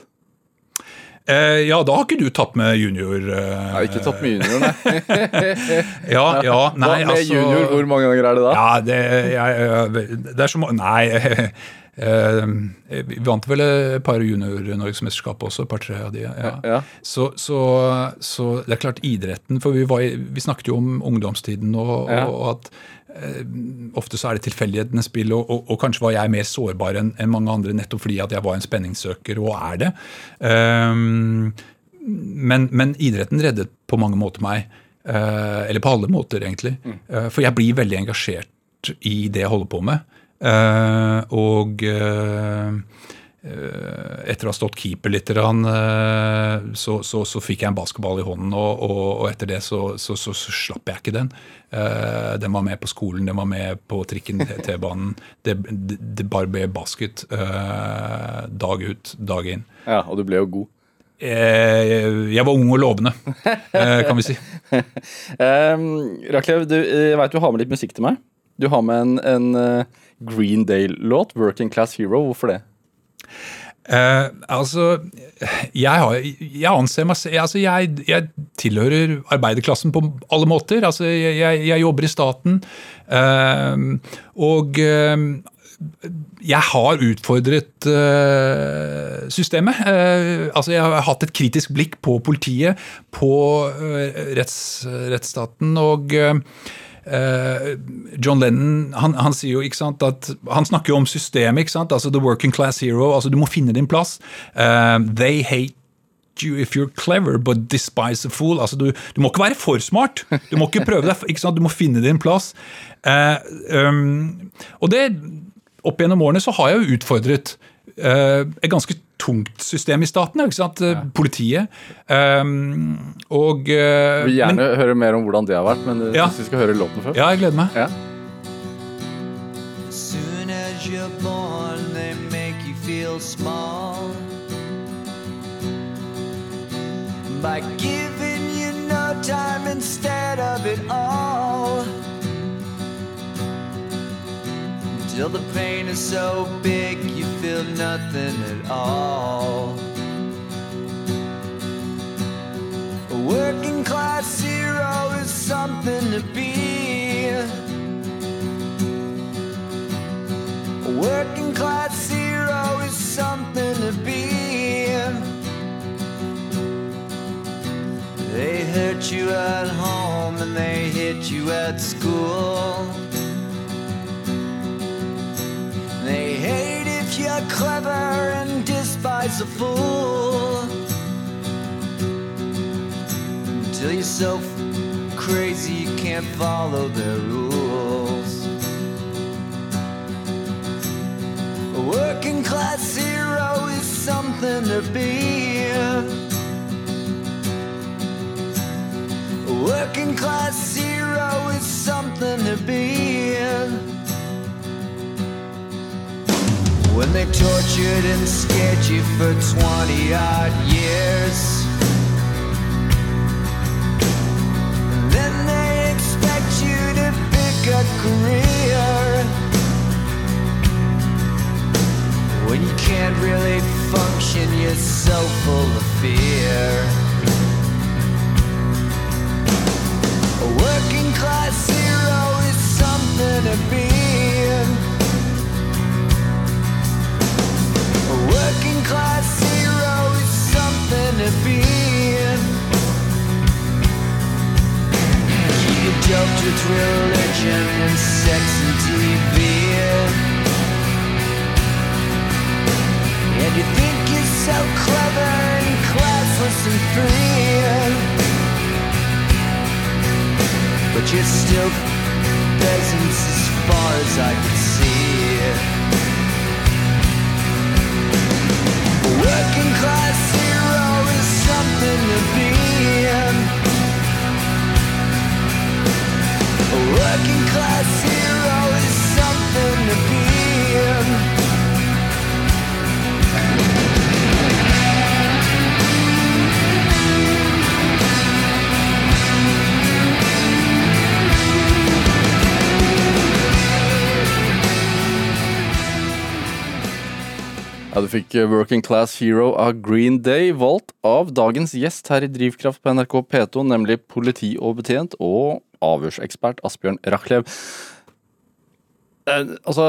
Eh, ja, da har ikke du tatt med junior. Eh, jeg har ikke tatt med junior, nei. ja, ja, nei, Hva med altså, junior, hvor mange ganger er det da? Ja, det, jeg, det er så mange Nei. Eh, vi vant vel et par junior-norgesmesterskap også, et par-tre av de. Ja. Ja. Så, så, så, det er klart idretten For vi, var, vi snakket jo om ungdomstiden og, ja. og at eh, ofte så er det tilfeldighetenes spill, og, og, og, kanskje var jeg mer sårbar enn en mange andre nettopp fordi at jeg var en spenningssøker, og er det. Um, men, men, idretten reddet på mange måter meg. Uh, eller på alle måter, egentlig. Mm. Uh, for jeg blir veldig engasjert i det jeg holder på med. Uh, og etter å ha stått keeper litt, uh, så, så, så, fikk jeg en basketball i hånden, og, og, og etter det så, så, slapp jeg ikke den. den var med på skolen, den var med på trikken, T-banen. Det, det, det, bare ble basket dag ut, dag inn. Ja, Og du ble jo god. Jeg var ung og lovende, kan vi si. um, Raklev, du, jeg veit du har med litt musikk til meg. Du har med en, en Green Day-låt, 'Working Class Hero'. Hvorfor det? Uh, altså, jeg, har, jeg anser meg altså jeg, jeg, tilhører arbeiderklassen på alle måter. Altså, jeg, jeg jobber i staten. Eh, og eh, jeg har utfordret systemet. altså, jeg har hatt et kritisk blikk på politiet, på retts, rettsstaten. og John Lennon han, han, sier jo, ikke sant, at, han snakker jo om systemet. ikke sant, altså The working class hero. altså Du må finne din plass. Uh, they hate you if you're clever, but despise a fool. altså Du, du må ikke være for smart. Du må ikke prøve deg, ikke sant, du må finne din plass. Uh, um, og det, Opp gjennom årene så har jeg jo utfordret et ganske tungt system i staten. ikke sant? Ja. Politiet. Um, og uh, Vi vil gjerne men, høre mer om hvordan det har vært, men ja. vi skal høre låten først. Ja, jeg gleder meg. Ja. By giving you no time instead of it all Till the pain is so big you feel nothing at all. A working class hero is something to be. A working class hero is something to be. They hurt you at home and they hit you at school. They hate if you're clever and despise a fool. Until you're so crazy you can't follow their rules. A working class hero is something to be. A working class hero is something to be. When they tortured and scared you for 20 odd years. And Then they expect you to pick a career. When you can't really function, you're so full of fear. A working class hero is something to be. Class hero is something to be. You get doped with religion and sex and TV. And you think you're so clever and classless and free. But you're still peasants as far as I can see. Working class hero is something to be. A Ja, Du fikk eh, Working Class Hero av Green Day, valgt av dagens gjest her i Drivkraft på NRK P2, nemlig politioverbetjent og avhørsekspert Asbjørn Rachlew. Eh, altså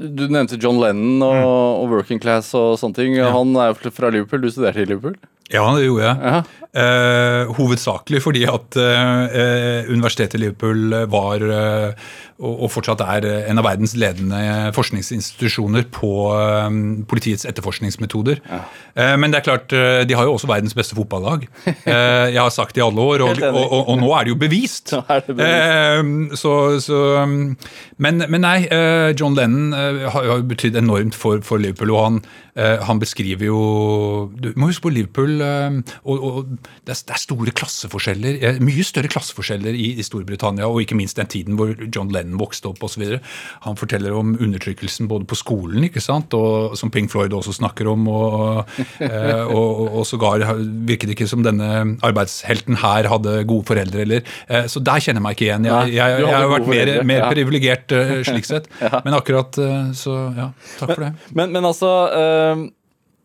Du nevnte John Lennon og, og Working Class og sånne ting. Han er jo fra Liverpool. Du studerte i Liverpool? Ja, det gjorde jeg. Eh, hovedsakelig fordi at eh, Universitetet i Liverpool var, eh, og, fortsatt er, eh, en av verdens ledende forskningsinstitusjoner på eh, politiets etterforskningsmetoder. Ja. men det er klart, eh, de har jo også verdens beste fotballag. Eh, jeg har sagt det i alle år, og, og, og, og nå er det jo bevist. Nå er det bevist. Eh, så, så, men, men nei, eh, John Lennon eh, har jo betydd enormt for, for Liverpool. og han, eh, han beskriver jo Du må huske på Liverpool eh, og, det, er, store klasseforskjeller. eh, Mye større klasseforskjeller i, i Storbritannia, og ikke minst den tiden hvor John Lennon vokste opp osv. Han forteller om undertrykkelsen både på skolen, ikke sant, og som Pink Floyd også snakker om. og, eh, og, og, og sågar virket det ikke som denne arbeidshelten her hadde gode foreldre. eller, eh, Så der kjenner jeg meg ikke igjen. Jeg, Jeg, jeg, jeg har vært mer, mer ja. privilegert eh, slik sett. Men akkurat så ja, takk for det. Men, men altså eh,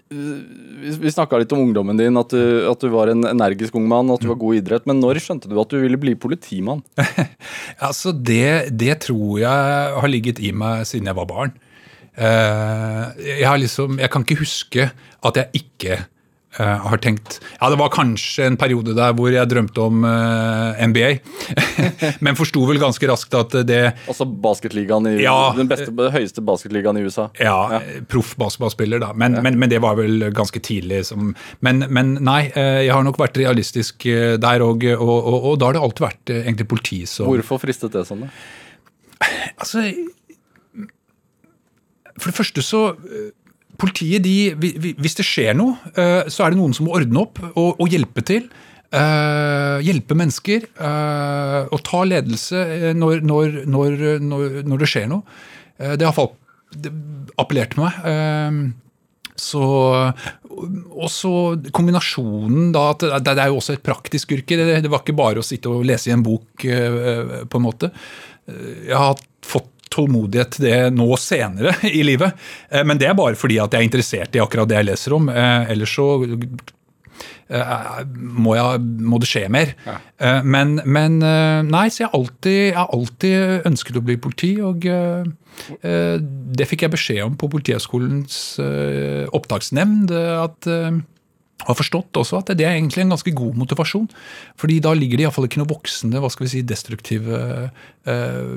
Vi, vi snakka litt om ungdommen din, at du, at du var en energisk ung mann, at du var god i idrett. Men når skjønte du at du ville bli politimann? Altså, det, det tror jeg har ligget i meg siden jeg var barn. Eh, jeg, har liksom, jeg kan ikke huske at jeg ikke eh, har tenkt Ja, det var kanskje en periode der hvor jeg drømte om uh, NBA, men forsto vel ganske raskt at det Altså basketligaen i Ja. Den beste, høyeste basketligaen i USA. Ja, proff basketballspiller, da. Men, men, men det var vel ganske tidlig. Som, men, men nei, eh, jeg har nok vært realistisk eh, der òg, og, og, og da har det alltid vært eh, egentlig politi som Hvorfor fristet det sånn? da? Altså For det første så eh, Politiet, de, vi- vi- hvis det skjer noe, eh, så er det noen som må ordne opp og, og hjelpe til. Uh, hjelpe mennesker. uh, og ta ledelse når, når, når, når, det skjer noe. Uh, det har folk appellert til meg. Så, og så kombinasjonen da, at det, det er jo også et praktisk yrke. Det, det var ikke bare å sitte og lese i en bok, på en måte. Jeg har fått tålmodighet til det nå senere i livet. Eh, Men det er bare fordi at jeg er interessert i akkurat det jeg leser om. Eh, Ellers så eh, må, jeg, må det skje mer. Ja. Men, men nei, så jeg har alltid, jeg har alltid ønsket å bli politi. og det fikk jeg beskjed om på Politihøgskolens opptaksnemnd. at har forstått også at det er egentlig en ganske god motivasjon. fordi da ligger det iallfall ikke noe voksende, hva skal vi si, destruktive eh,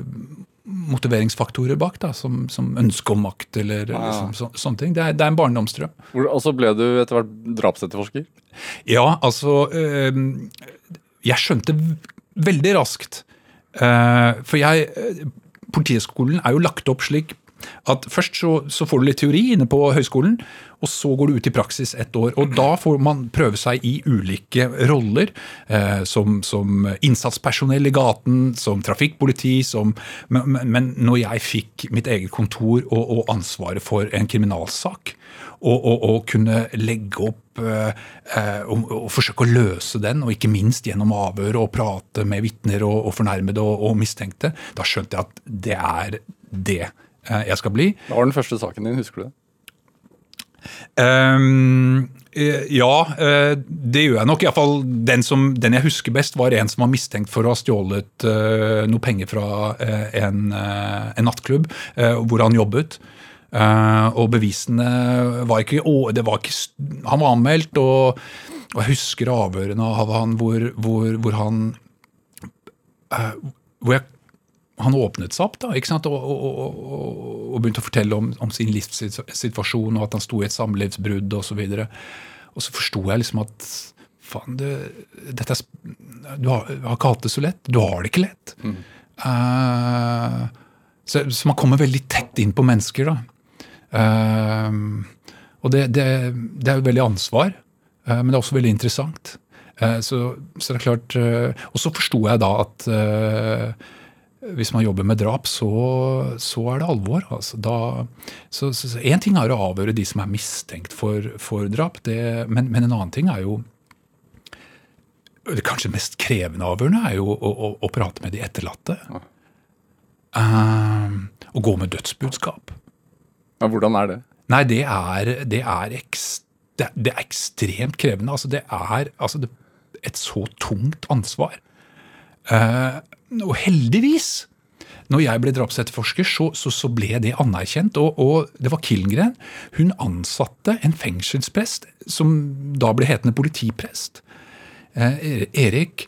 motiveringsfaktorer bak, da, som, som ønske om makt eller liksom, så, sånne ting. Det er, det er en barndomsdrøm. Hvor- Og så ble du etter hvert drapsetterforsker. Ja, altså øh, Jeg skjønte veldig raskt eh, For jeg eh, Politihøgskolen er jo lagt opp slik at først så, så får du litt teori inne på høyskolen, og så går du ut i praksis ett år. Og da får man prøve seg i ulike roller, eh, som, som innsatspersonell i gaten, som trafikkpoliti, som men, men- men når jeg fikk mitt eget kontor og, og ansvaret for en kriminalsak, og, og, og kunne legge opp eh, eh, og, forsøke å løse den, og ikke minst gjennom avhør og prate med vitner og, fornærmede og, og mistenkte, da skjønte jeg at det er det jeg skal bli. Hva var den første saken din, husker du det? Eh, ja, eh, det gjør jeg nok. I fall den, som, den jeg husker best, var en som var mistenkt for å ha stjålet uh, noe penger fra uh, en, uh, en nattklubb eh, hvor han jobbet. Eh, og bevisene var ikke, å, det var ikke Han var anmeldt, og, og jeg husker avhørene av han hvor, hvor, hvor han eh, hvor jeg han åpnet seg opp da, ikke sant? Og, og, og, og, begynte å fortelle om, om sin livssituasjon, og at han sto i et samlivsbrudd osv. Og, og så forsto jeg liksom at faen, det, dette er, du har, har ikke hatt det så lett. Du har det ikke lett. Eh, så, så man kommer veldig tett inn på mennesker, da. Uh, og det, det, det er jo veldig ansvar, uh, men det er også veldig interessant. Så, så det er klart Og så forsto jeg da at hvis man jobber med drap, så, så er det alvor. Altså. Da, så, så, så En ting er å avhøre de som er mistenkt for, for drap, det, men, men en annen ting er jo det kanskje mest krevende avhørende er jo å, å, å prate med de etterlatte. Eh, å gå med dødsbudskap. Ja, hvordan er det? Nei, det er, det er, ekst, det, det er ekstremt krevende. Altså, det er altså, et så tungt ansvar. Eh, og heldigvis, når jeg ble drapsetterforsker, så, så, så ble det anerkjent. Og, og det var Killengren. Hun ansatte en fengselsprest som da ble hetende politiprest. Eh, Erik.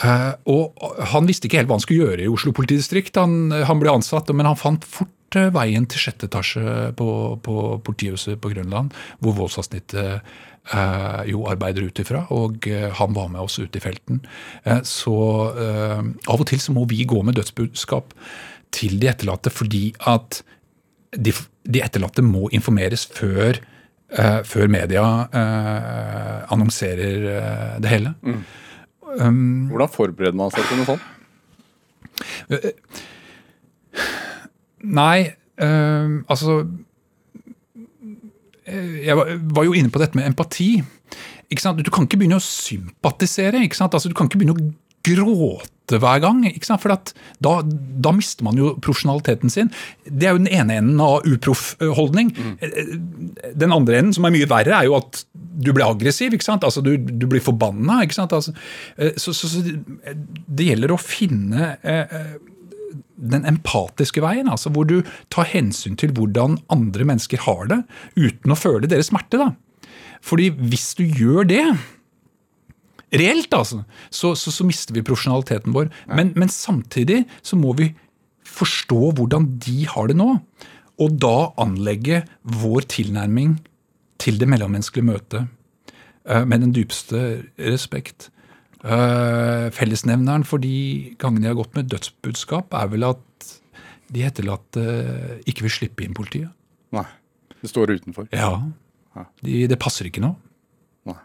Eh, og han visste ikke helt hva han skulle gjøre i Oslo politidistrikt. Han, han ble ansatt, men han fant fort eh, veien til sjette etasje på, på politihuset på Grønland, hvor voldsavsnittet jo arbeider ut ifra, og eh, han var med oss ute i felten. Eh, så eh, av og til så må vi gå med dødsbudskap til de etterlatte, fordi at de, de etterlatte må informeres før, eh, før media eh, annonserer eh, det hele. Hvordan forbereder man seg til noe sånt? Nei, eh, altså eh, Jeg var, jo inne på dette med empati. Du kan ikke begynne å sympatisere. Altså, du kan ikke begynne å gråte hver gang. For at da, da mister man jo profesjonaliteten sin. Det er jo den ene enden av uproff eh, holdning. Eh, Den andre enden, som er mye verre, er jo at du blir aggressiv. Altså, Du, du blir forbanna. Altså, eh, så, så, så det gjelder å finne eh, eh, den empatiske veien, altså hvor du tar hensyn til hvordan andre mennesker har det, uten å føle deres smerte. da. Fordi hvis du gjør det, reelt altså, så, så, så mister vi profesjonaliteten vår. Men, men samtidig så må vi forstå hvordan de har det nå, og da anlegge vår tilnærming til det mellommenneskelige møtet eh, med den dypeste respekt. Eh, Fellesnevneren for de gangene jeg har gått med dødsbudskap, er vel at de etterlatte ikke vil slippe inn politiet. Nei. Det står utenfor. Ja. De, det passer ikke nå. Nei.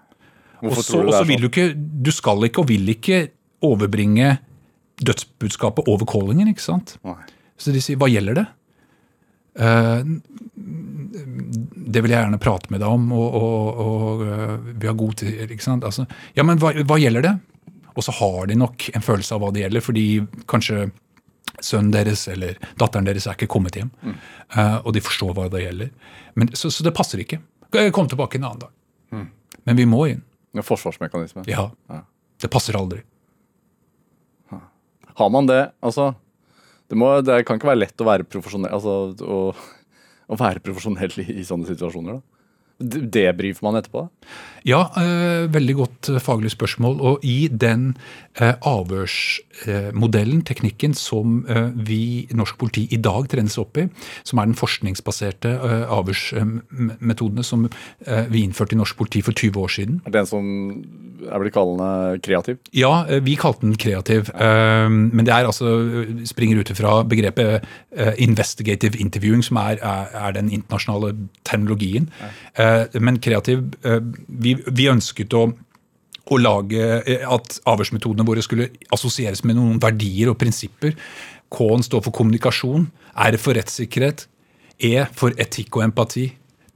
Hvorfor så tror du det er sånn? vil du ikke, du skal ikke og vil ikke overbringe dødsbudskapet over callingen, ikke sant? Nei. Så de sier, hva gjelder det? Eh, det vil jeg gjerne prate med deg om, og, og, og eh, vi har god tid, ikke sant? Altså, ja, men hva, hva gjelder det? Og så har de nok en følelse av hva det gjelder, fordi kanskje sønnen deres eller datteren deres er ikke kommet hjem, eh, og de forstår hva det gjelder. Men, så, så det passer ikke. Kom tilbake en annen dag. Men vi må inn. Ja, forsvarsmekanisme. Ja. Det passer aldri. Har man det? Altså, det, må, det kan ikke være lett å være profesjonell, altså, å, å være profesjonell i, i sånne situasjoner. da. Debrifer man etterpå? Ja, eh, veldig godt eh, faglig spørsmål. Og i den eh, avhørsmodellen, teknikken, som vi norsk politi i dag trenes opp i, som er den forskningsbaserte avhørsmetodene som vi innførte i norsk politi for 20 år siden, Er det en som er blitt kallende kreativ? Ja, vi kalte den kreativ. eh, Men det er altså, springer ut ifra begrepet investigative interviewing, som er, er, den internasjonale terminologien. Eh, Men kreativ eh, Vi, ønsket å å lage eh, at avhørsmetodene våre skulle assosieres med noen verdier og prinsipper. K-en står for kommunikasjon, R for rettssikkerhet, E for etikk og empati,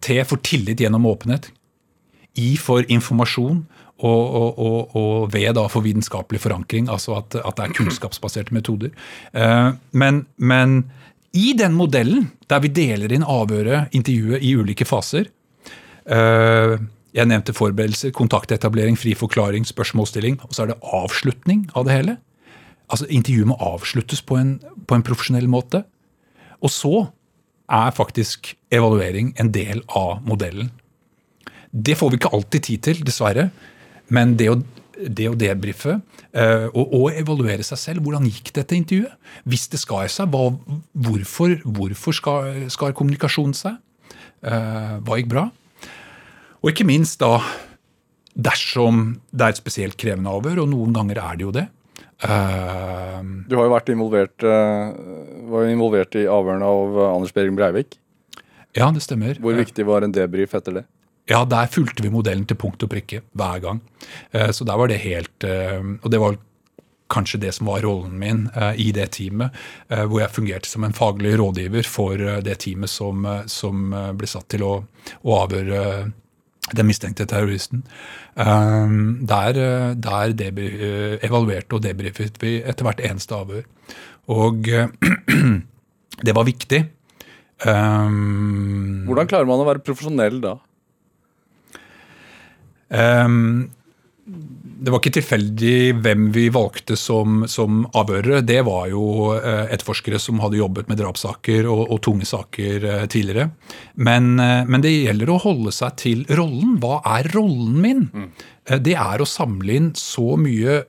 T for tillit gjennom åpenhet, I for informasjon, og, og, og, og V da for vitenskapelig forankring, altså at, at det er kunnskapsbaserte metoder. Eh, men, men i den modellen, der vi deler inn avhøret, intervjuet, i ulike faser eh, Jeg nevnte forberedelser, kontaktetablering, fri forklaring, spørsmålsstilling, og så er det avslutning av det hele. Altså Intervjuet må avsluttes på en, på en profesjonell måte. Og så er faktisk evaluering en del av modellen. Det får vi ikke alltid tid til, dessverre. Men det å, det å debrife eh, og, og evaluere seg selv, hvordan gikk dette intervjuet? Hvis det skar seg, hva, hvorfor, hvorfor skar, skar kommunikasjonen seg? Eh, hva gikk bra? Og ikke minst da dersom det er et spesielt krevende avhør, og noen ganger er det jo det. Uh, Du har jo vært involvert, uh, var jo involvert i avhørene av eh, Anders Behring Breivik. ja, det stemmer. Hvor viktig var en debrief etter det? Ja, der fulgte vi modellen til punkt og prikke hver gang. Uh, Så der var det helt eh, Og det var kanskje det som var rollen min eh, i det teamet, eh, hvor jeg fungerte som en faglig rådgiver for eh, det teamet som, eh, som eh, ble satt til å, å avhøre eh, den mistenkte terroristen. Eh, Der, eh, der eh, evaluerte og debrifet vi etter hvert eneste avhør. Og eh, det var viktig. Eh, Hvordan klarer man å være profesjonell da? Ehm, det var ikke tilfeldig hvem vi valgte som, som avhørere. Det var jo eh, etterforskere som hadde jobbet med drapssaker og, og tunge saker eh, tidligere. Men, eh, men det gjelder å holde seg til rollen. Hva er rollen min? Mm. det er å samle inn så mye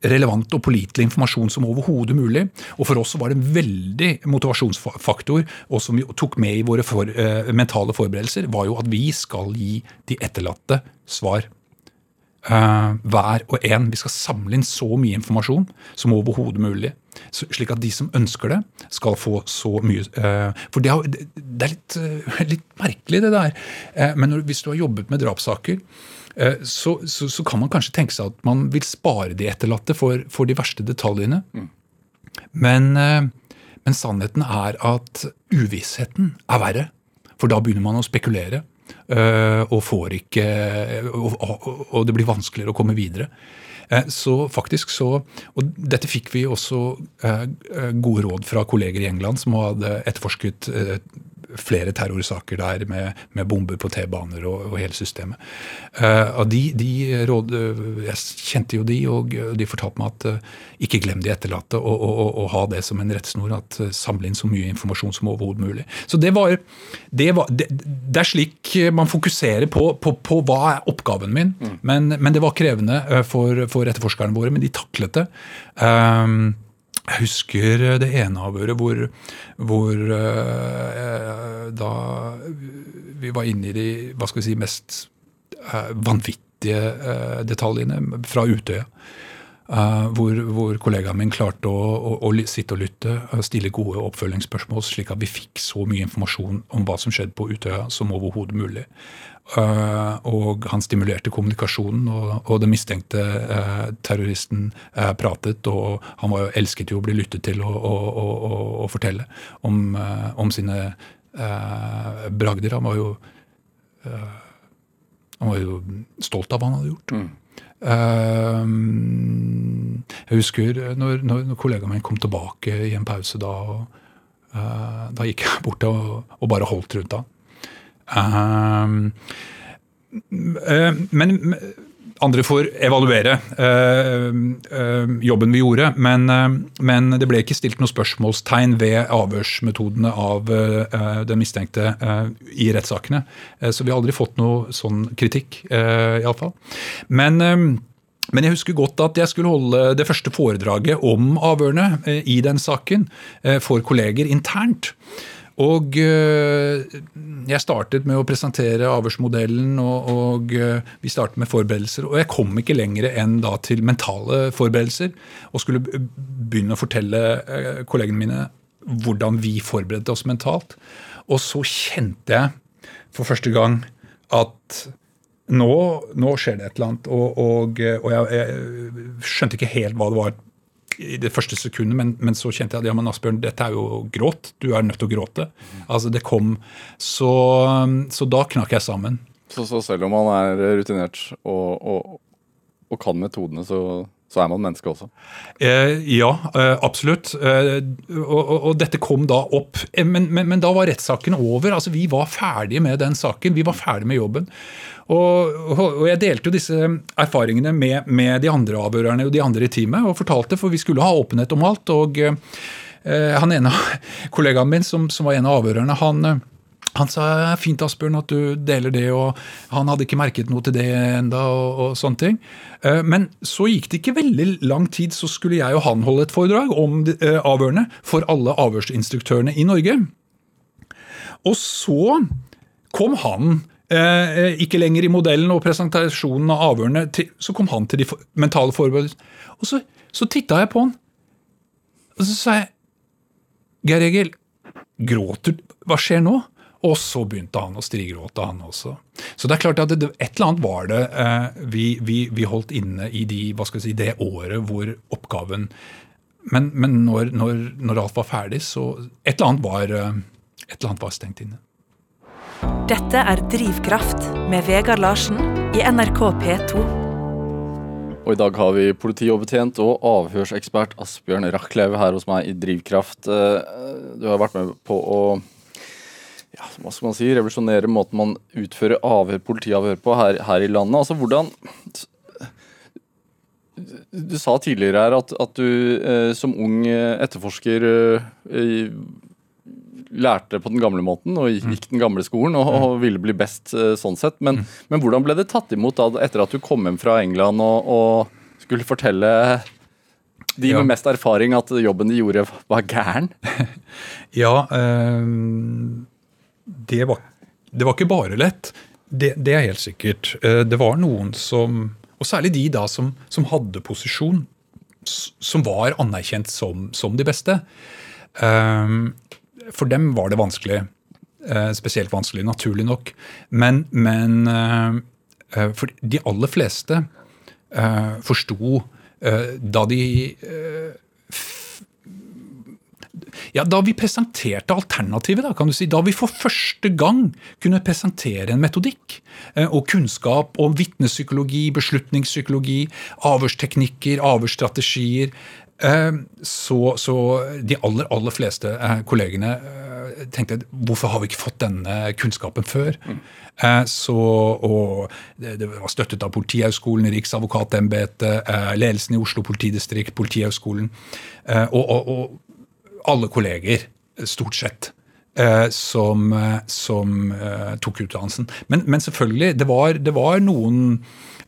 relevant og pålitelig informasjon som overhodet mulig. Og for oss var det en veldig motivasjonsfaktor, og som vi tok med i våre for, mentale forberedelser, var jo at vi skal gi de etterlatte svar. Eh, hver og en. Vi skal samle inn så mye informasjon som overhodet mulig. Så, slik at de som ønsker det, skal få så mye uh, For det, har, det er litt, uh, litt merkelig, det der. Men når, hvis du har jobbet med drapssaker, så, så, så kan man kanskje tenke seg at man vil spare de etterlatte for, for de verste detaljene. Men, eh, men sannheten er at uvissheten er verre. For da begynner man å spekulere. Eh, Og, får ikke, og, og, det blir vanskeligere å komme videre. Eh, Så faktisk så, og Dette fikk vi også eh, gode råd fra kolleger i England som hadde etterforsket flere terrorsaker der med, med bomber på T-baner og, og hele systemet. Uh, og de, de råd, Jeg kjente jo de, og de fortalte meg at uh, ikke glem de etterlatte, og, og, og, ha det som en rettsnor. at eh, Samle inn så mye informasjon som overhodet mulig. Så det var, det, var det, det er slik man fokuserer på, på, på hva er oppgaven min. Men, men det var krevende eh, for, for etterforskerne våre, men de taklet det. Um, jeg husker det ene avhøret hvor, hvor eh, da vi var inne i de hva skal vi si, mest eh, vanvittige eh, detaljene fra Utøya. Eh, hvor, hvor kollegaen min klarte å, å, å sitte og lytte og stille gode oppfølgingsspørsmål, slik at vi fikk så mye informasjon om hva som skjedde på Utøya som overhodet mulig. Eh, og han stimulerte kommunikasjonen, og, og den mistenkte eh, terroristen eh, pratet. Og han var elsket jo å bli lyttet til og, og, og, fortelle om, eh, om sine eh, bragder. Han var jo eh, han var jo stolt av hva han hadde gjort. Eh, jeg husker når, når, kollegaen min kom tilbake i en pause da, eh, da gikk jeg bort og, og bare holdt rundt han. Eh, eh, men andre får evaluere øh, øh, jobben vi gjorde, men, øh, men, det ble ikke stilt noe spørsmålstegn ved avhørsmetodene av den mistenkte i rettssakene. Så vi har aldri fått noe sånn kritikk, uh, iallfall. Men men jeg husker godt at jeg skulle holde det første foredraget om avhørene i den saken for kolleger internt. Og eh, jeg startet med å presentere avhørsmodellen, og, og, eh, vi startet med forberedelser. Og jeg kom ikke lenger enn da til mentale forberedelser, og skulle begynne å fortelle eh, kollegene mine hvordan vi forberedte oss mentalt. Og så kjente jeg for første gang at nå, nå skjer det et eller annet. Og, og, og jeg, jeg skjønte ikke helt hva det var i det første sekundet, men, men, så kjente jeg at ja, men Asbjørn, dette er jo gråt. Du er nødt til å gråte. Altså, det kom. Så, så da knakk jeg sammen. Så, så, selv om man er rutinert og, og, og kan metodene, så, så, er man menneske også? Eh, ja, eh, absolutt. Eh, og, og, dette kom da opp. Eh, men, men, men da var rettssaken over. altså Vi var ferdige med den saken. Vi var ferdige med jobben. Og, og, jeg delte jo disse erfaringene med, med, de andre avhørerne og de andre i teamet, og fortalte, for vi skulle ha åpenhet om alt. og eh, han ene kollegaen min som, som, var en av avhørerne, han, han sa fint Asbjørn at du deler det, og han hadde ikke merket noe til det enda, og, og sånne ting. Eh, men så gikk det ikke veldig lang tid, så skulle jeg og han holde et foredrag om eh, avhørene for alle avhørsinstruktørene i Norge. Og så kom han Eh, ikke lenger i modellen og presentasjonen av avhørene. Så kom han til de mentale forberedelsene. Og så, så titta jeg på han, og så sa jeg Geir Egil, gråter Hva skjer nå? Og så begynte han å strigråte, han også. Så det er klart at det, et eller annet var det eh, vi, vi, vi, holdt inne i de, hva skal si, det året hvor oppgaven Men, men når, når, når, alt var ferdig, så Et eller annet var, eh, et eller annet var stengt inne. Dette er Drivkraft med Vegard Larsen i NRK P2. Og I dag har vi politioverbetjent og avhørsekspert Asbjørn Rachlew her hos meg i Drivkraft. Eh, du har vært med på å ja, hva skal man si, revolusjonere måten man utfører avhør, politiavhør på her, her, i landet. Altså hvordan Du sa tidligere her at, at du eh, som ung etterforsker eh, lærte på den gamle måten og gikk den gamle skolen og, og ville bli best eh, sånn sett. Men, mm. men, hvordan ble det tatt imot da etter at du kom hjem fra England og, og skulle fortelle de med ja. mest erfaring at jobben de gjorde, var gæren? ja, øh, det, var, det, var, ikke bare lett. Det, det, er helt sikkert. Eh, det var noen som, og særlig de da som, som hadde posisjon, som var anerkjent som, som de beste. Um, for dem var det vanskelig. Eh, spesielt vanskelig, naturlig nok. Men, men eh, eh, for de aller fleste forsto da de ja, Da vi presenterte alternativet, da, kan du si, da vi for første gang kunne presentere en metodikk og kunnskap om vitnepsykologi, beslutningspsykologi, avhørsteknikker, avhørsstrategier, Eh, så, så, de aller, aller fleste eh, kollegene eh, tenkte hvorfor har vi ikke fått denne kunnskapen før? Mm. Så, og det, det, var støttet av Politihøgskolen, Riksadvokatembetet, ledelsen i Oslo politidistrikt, Politihøgskolen og, og, og alle kolleger, stort sett. Som, som tok utdannelsen. Men, men selvfølgelig, det var, det var noen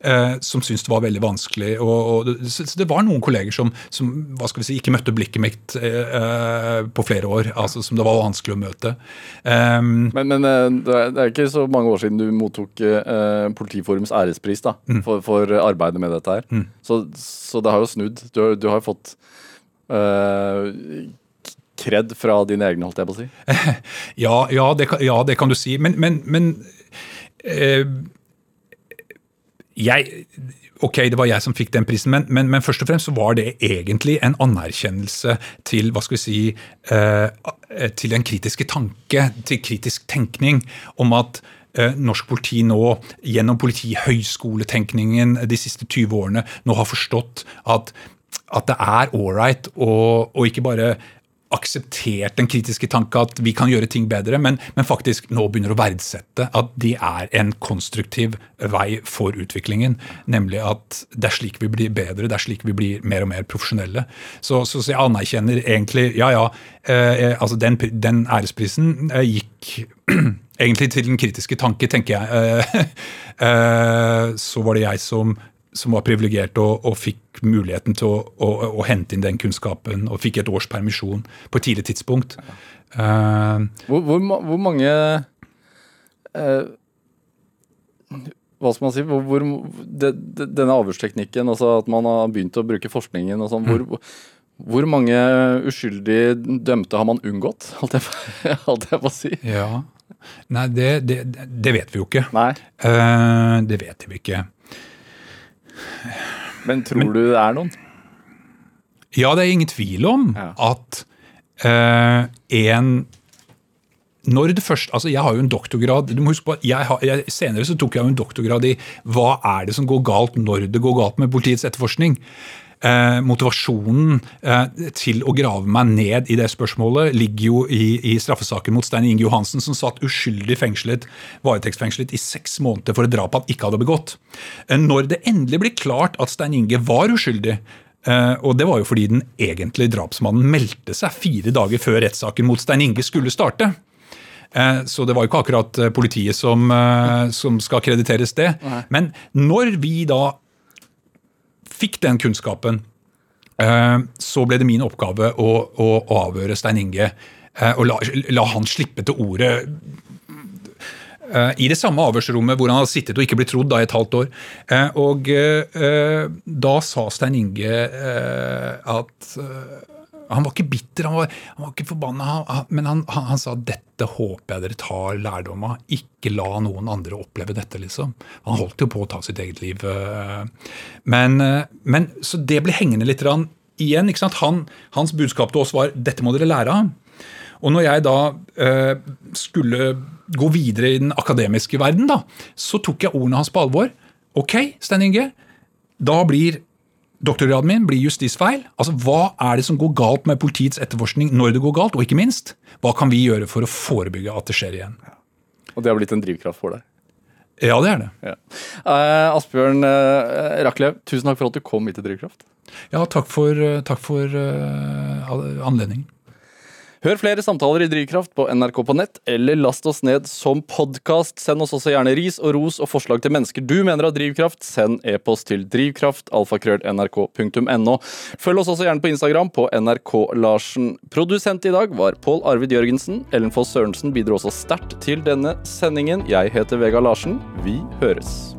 eh, som syntes det var veldig vanskelig. Og, og, så det var noen kolleger som, som si, ikke møtte blikket mitt eh, på flere år. altså Som det var vanskelig å møte. Um, men, men eh, det, er, ikke så mange år siden du mottok eh, Politiforums ærespris da, mm. for, for, arbeidet med dette her. Mm. Så, så, det har jo snudd. Du, du har jo fått eh, kred fra dine egne, holdt jeg på å si? ja, ja, det, ja, det kan du si. Men, men, men eh, jeg, Ok, det var jeg som fikk den prisen, men, men, men, først og fremst så var det egentlig en anerkjennelse til hva skal vi si, eh, til den kritiske tanke, til kritisk tenkning, om at eh, norsk politi nå, gjennom politihøyskoletenkningen de siste 20 årene, nå har forstått at, at det er ålreit å ikke bare akseptert den kritiske tanke at vi kan gjøre ting bedre, men, men, faktisk nå begynner å verdsette at det er en konstruktiv vei for utviklingen. Nemlig at det er slik vi blir bedre, det er slik vi blir mer og mer profesjonelle. Så, så, så jeg anerkjenner egentlig Ja, ja, eh, eh altså den, den, æresprisen eh, gikk egentlig til den kritiske tanke, tenker jeg. Eh, eh, så var det jeg som som var privilegerte og, og, fikk muligheten til å, å, å, hente inn den kunnskapen og fikk et års permisjon på et tidlig tidspunkt. Uh, hvor, hvor, hvor, mange uh, Hva skal man si hvor, de, de, Denne avhørsteknikken, altså at man har begynt å bruke forskningen og sånn, mm. hvor, mange uskyldige dømte har man unngått, holdt jeg, holdt jeg på å si? Ja, Nei, det, det, det, vet vi jo ikke. Nei. Uh, det vet vi ikke. Men tror Men, du det er noen? Ja, det er ingen tvil om ja. at uh, en når det først, altså Jeg har jo en doktorgrad. du må huske på, jeg har, jeg, Senere så tok jeg jo en doktorgrad i hva er det som går galt når det går galt med politiets etterforskning. Eh, motivasjonen eh, til å grave meg ned i det spørsmålet ligger jo i, i straffesaken mot Stein Inge Johansen, som satt uskyldig fengslet, varetektsfengslet i seks måneder for et drap han ikke hadde begått. Eh, når det endelig blir klart at Stein Inge var uskyldig, Uh, og det var jo fordi den egentlige drapsmannen meldte seg fire dager før rettssaken mot Stein Inge skulle starte. Uh, så det var jo ikke akkurat politiet som, som skal krediteres det. Men når vi da fikk den kunnskapen, eh, så ble det min oppgave å, å, avhøre Stein Inge eh, og la, la, han slippe til ordet eh, i det samme avhørsrommet hvor han hadde sittet og ikke blitt trodd da i et halvt år. Og da sa Stein Inge at han var ikke bitter, han var, han var ikke forbanna, men han, han, han, sa dette håper jeg dere tar lærdom av. Ikke la noen andre oppleve dette, liksom. Han holdt jo på å ta sitt eget liv. Eh. Men, eh, men Så det ble hengende litt igjen. ikke sant? Han, hans budskap til oss var dette må dere lære av. Og når jeg da eh, skulle gå videre i den akademiske verden, da, så tok jeg ordene hans på alvor. Ok, Stein Inge, da blir Doktorgraden min blir justisfeil. Altså, Hva er det som går galt med politiets etterforskning når det går galt? Og ikke minst, hva kan vi gjøre for å forebygge at det skjer igjen? Og det har blitt en drivkraft for deg? Ja, det er det. Ja. Uh, Asbjørn uh, Raklev, tusen takk for at du kom hit til Drivkraft. Ja, takk for, uh, takk for anledningen. Hør flere samtaler i Drivkraft på NRK på nett, eller last oss ned som podkast. Send oss også gjerne ris og ros og forslag til mennesker du mener har drivkraft. Send e-post til drivkraft, alfakrøll.nrk.no. Følg oss også gjerne på Instagram på NRK Larsen. Produsent i dag var Pål Arvid Jørgensen. Ellen Foss Sørensen bidro også sterkt til denne sendingen. Jeg heter Vega Larsen. Vi høres.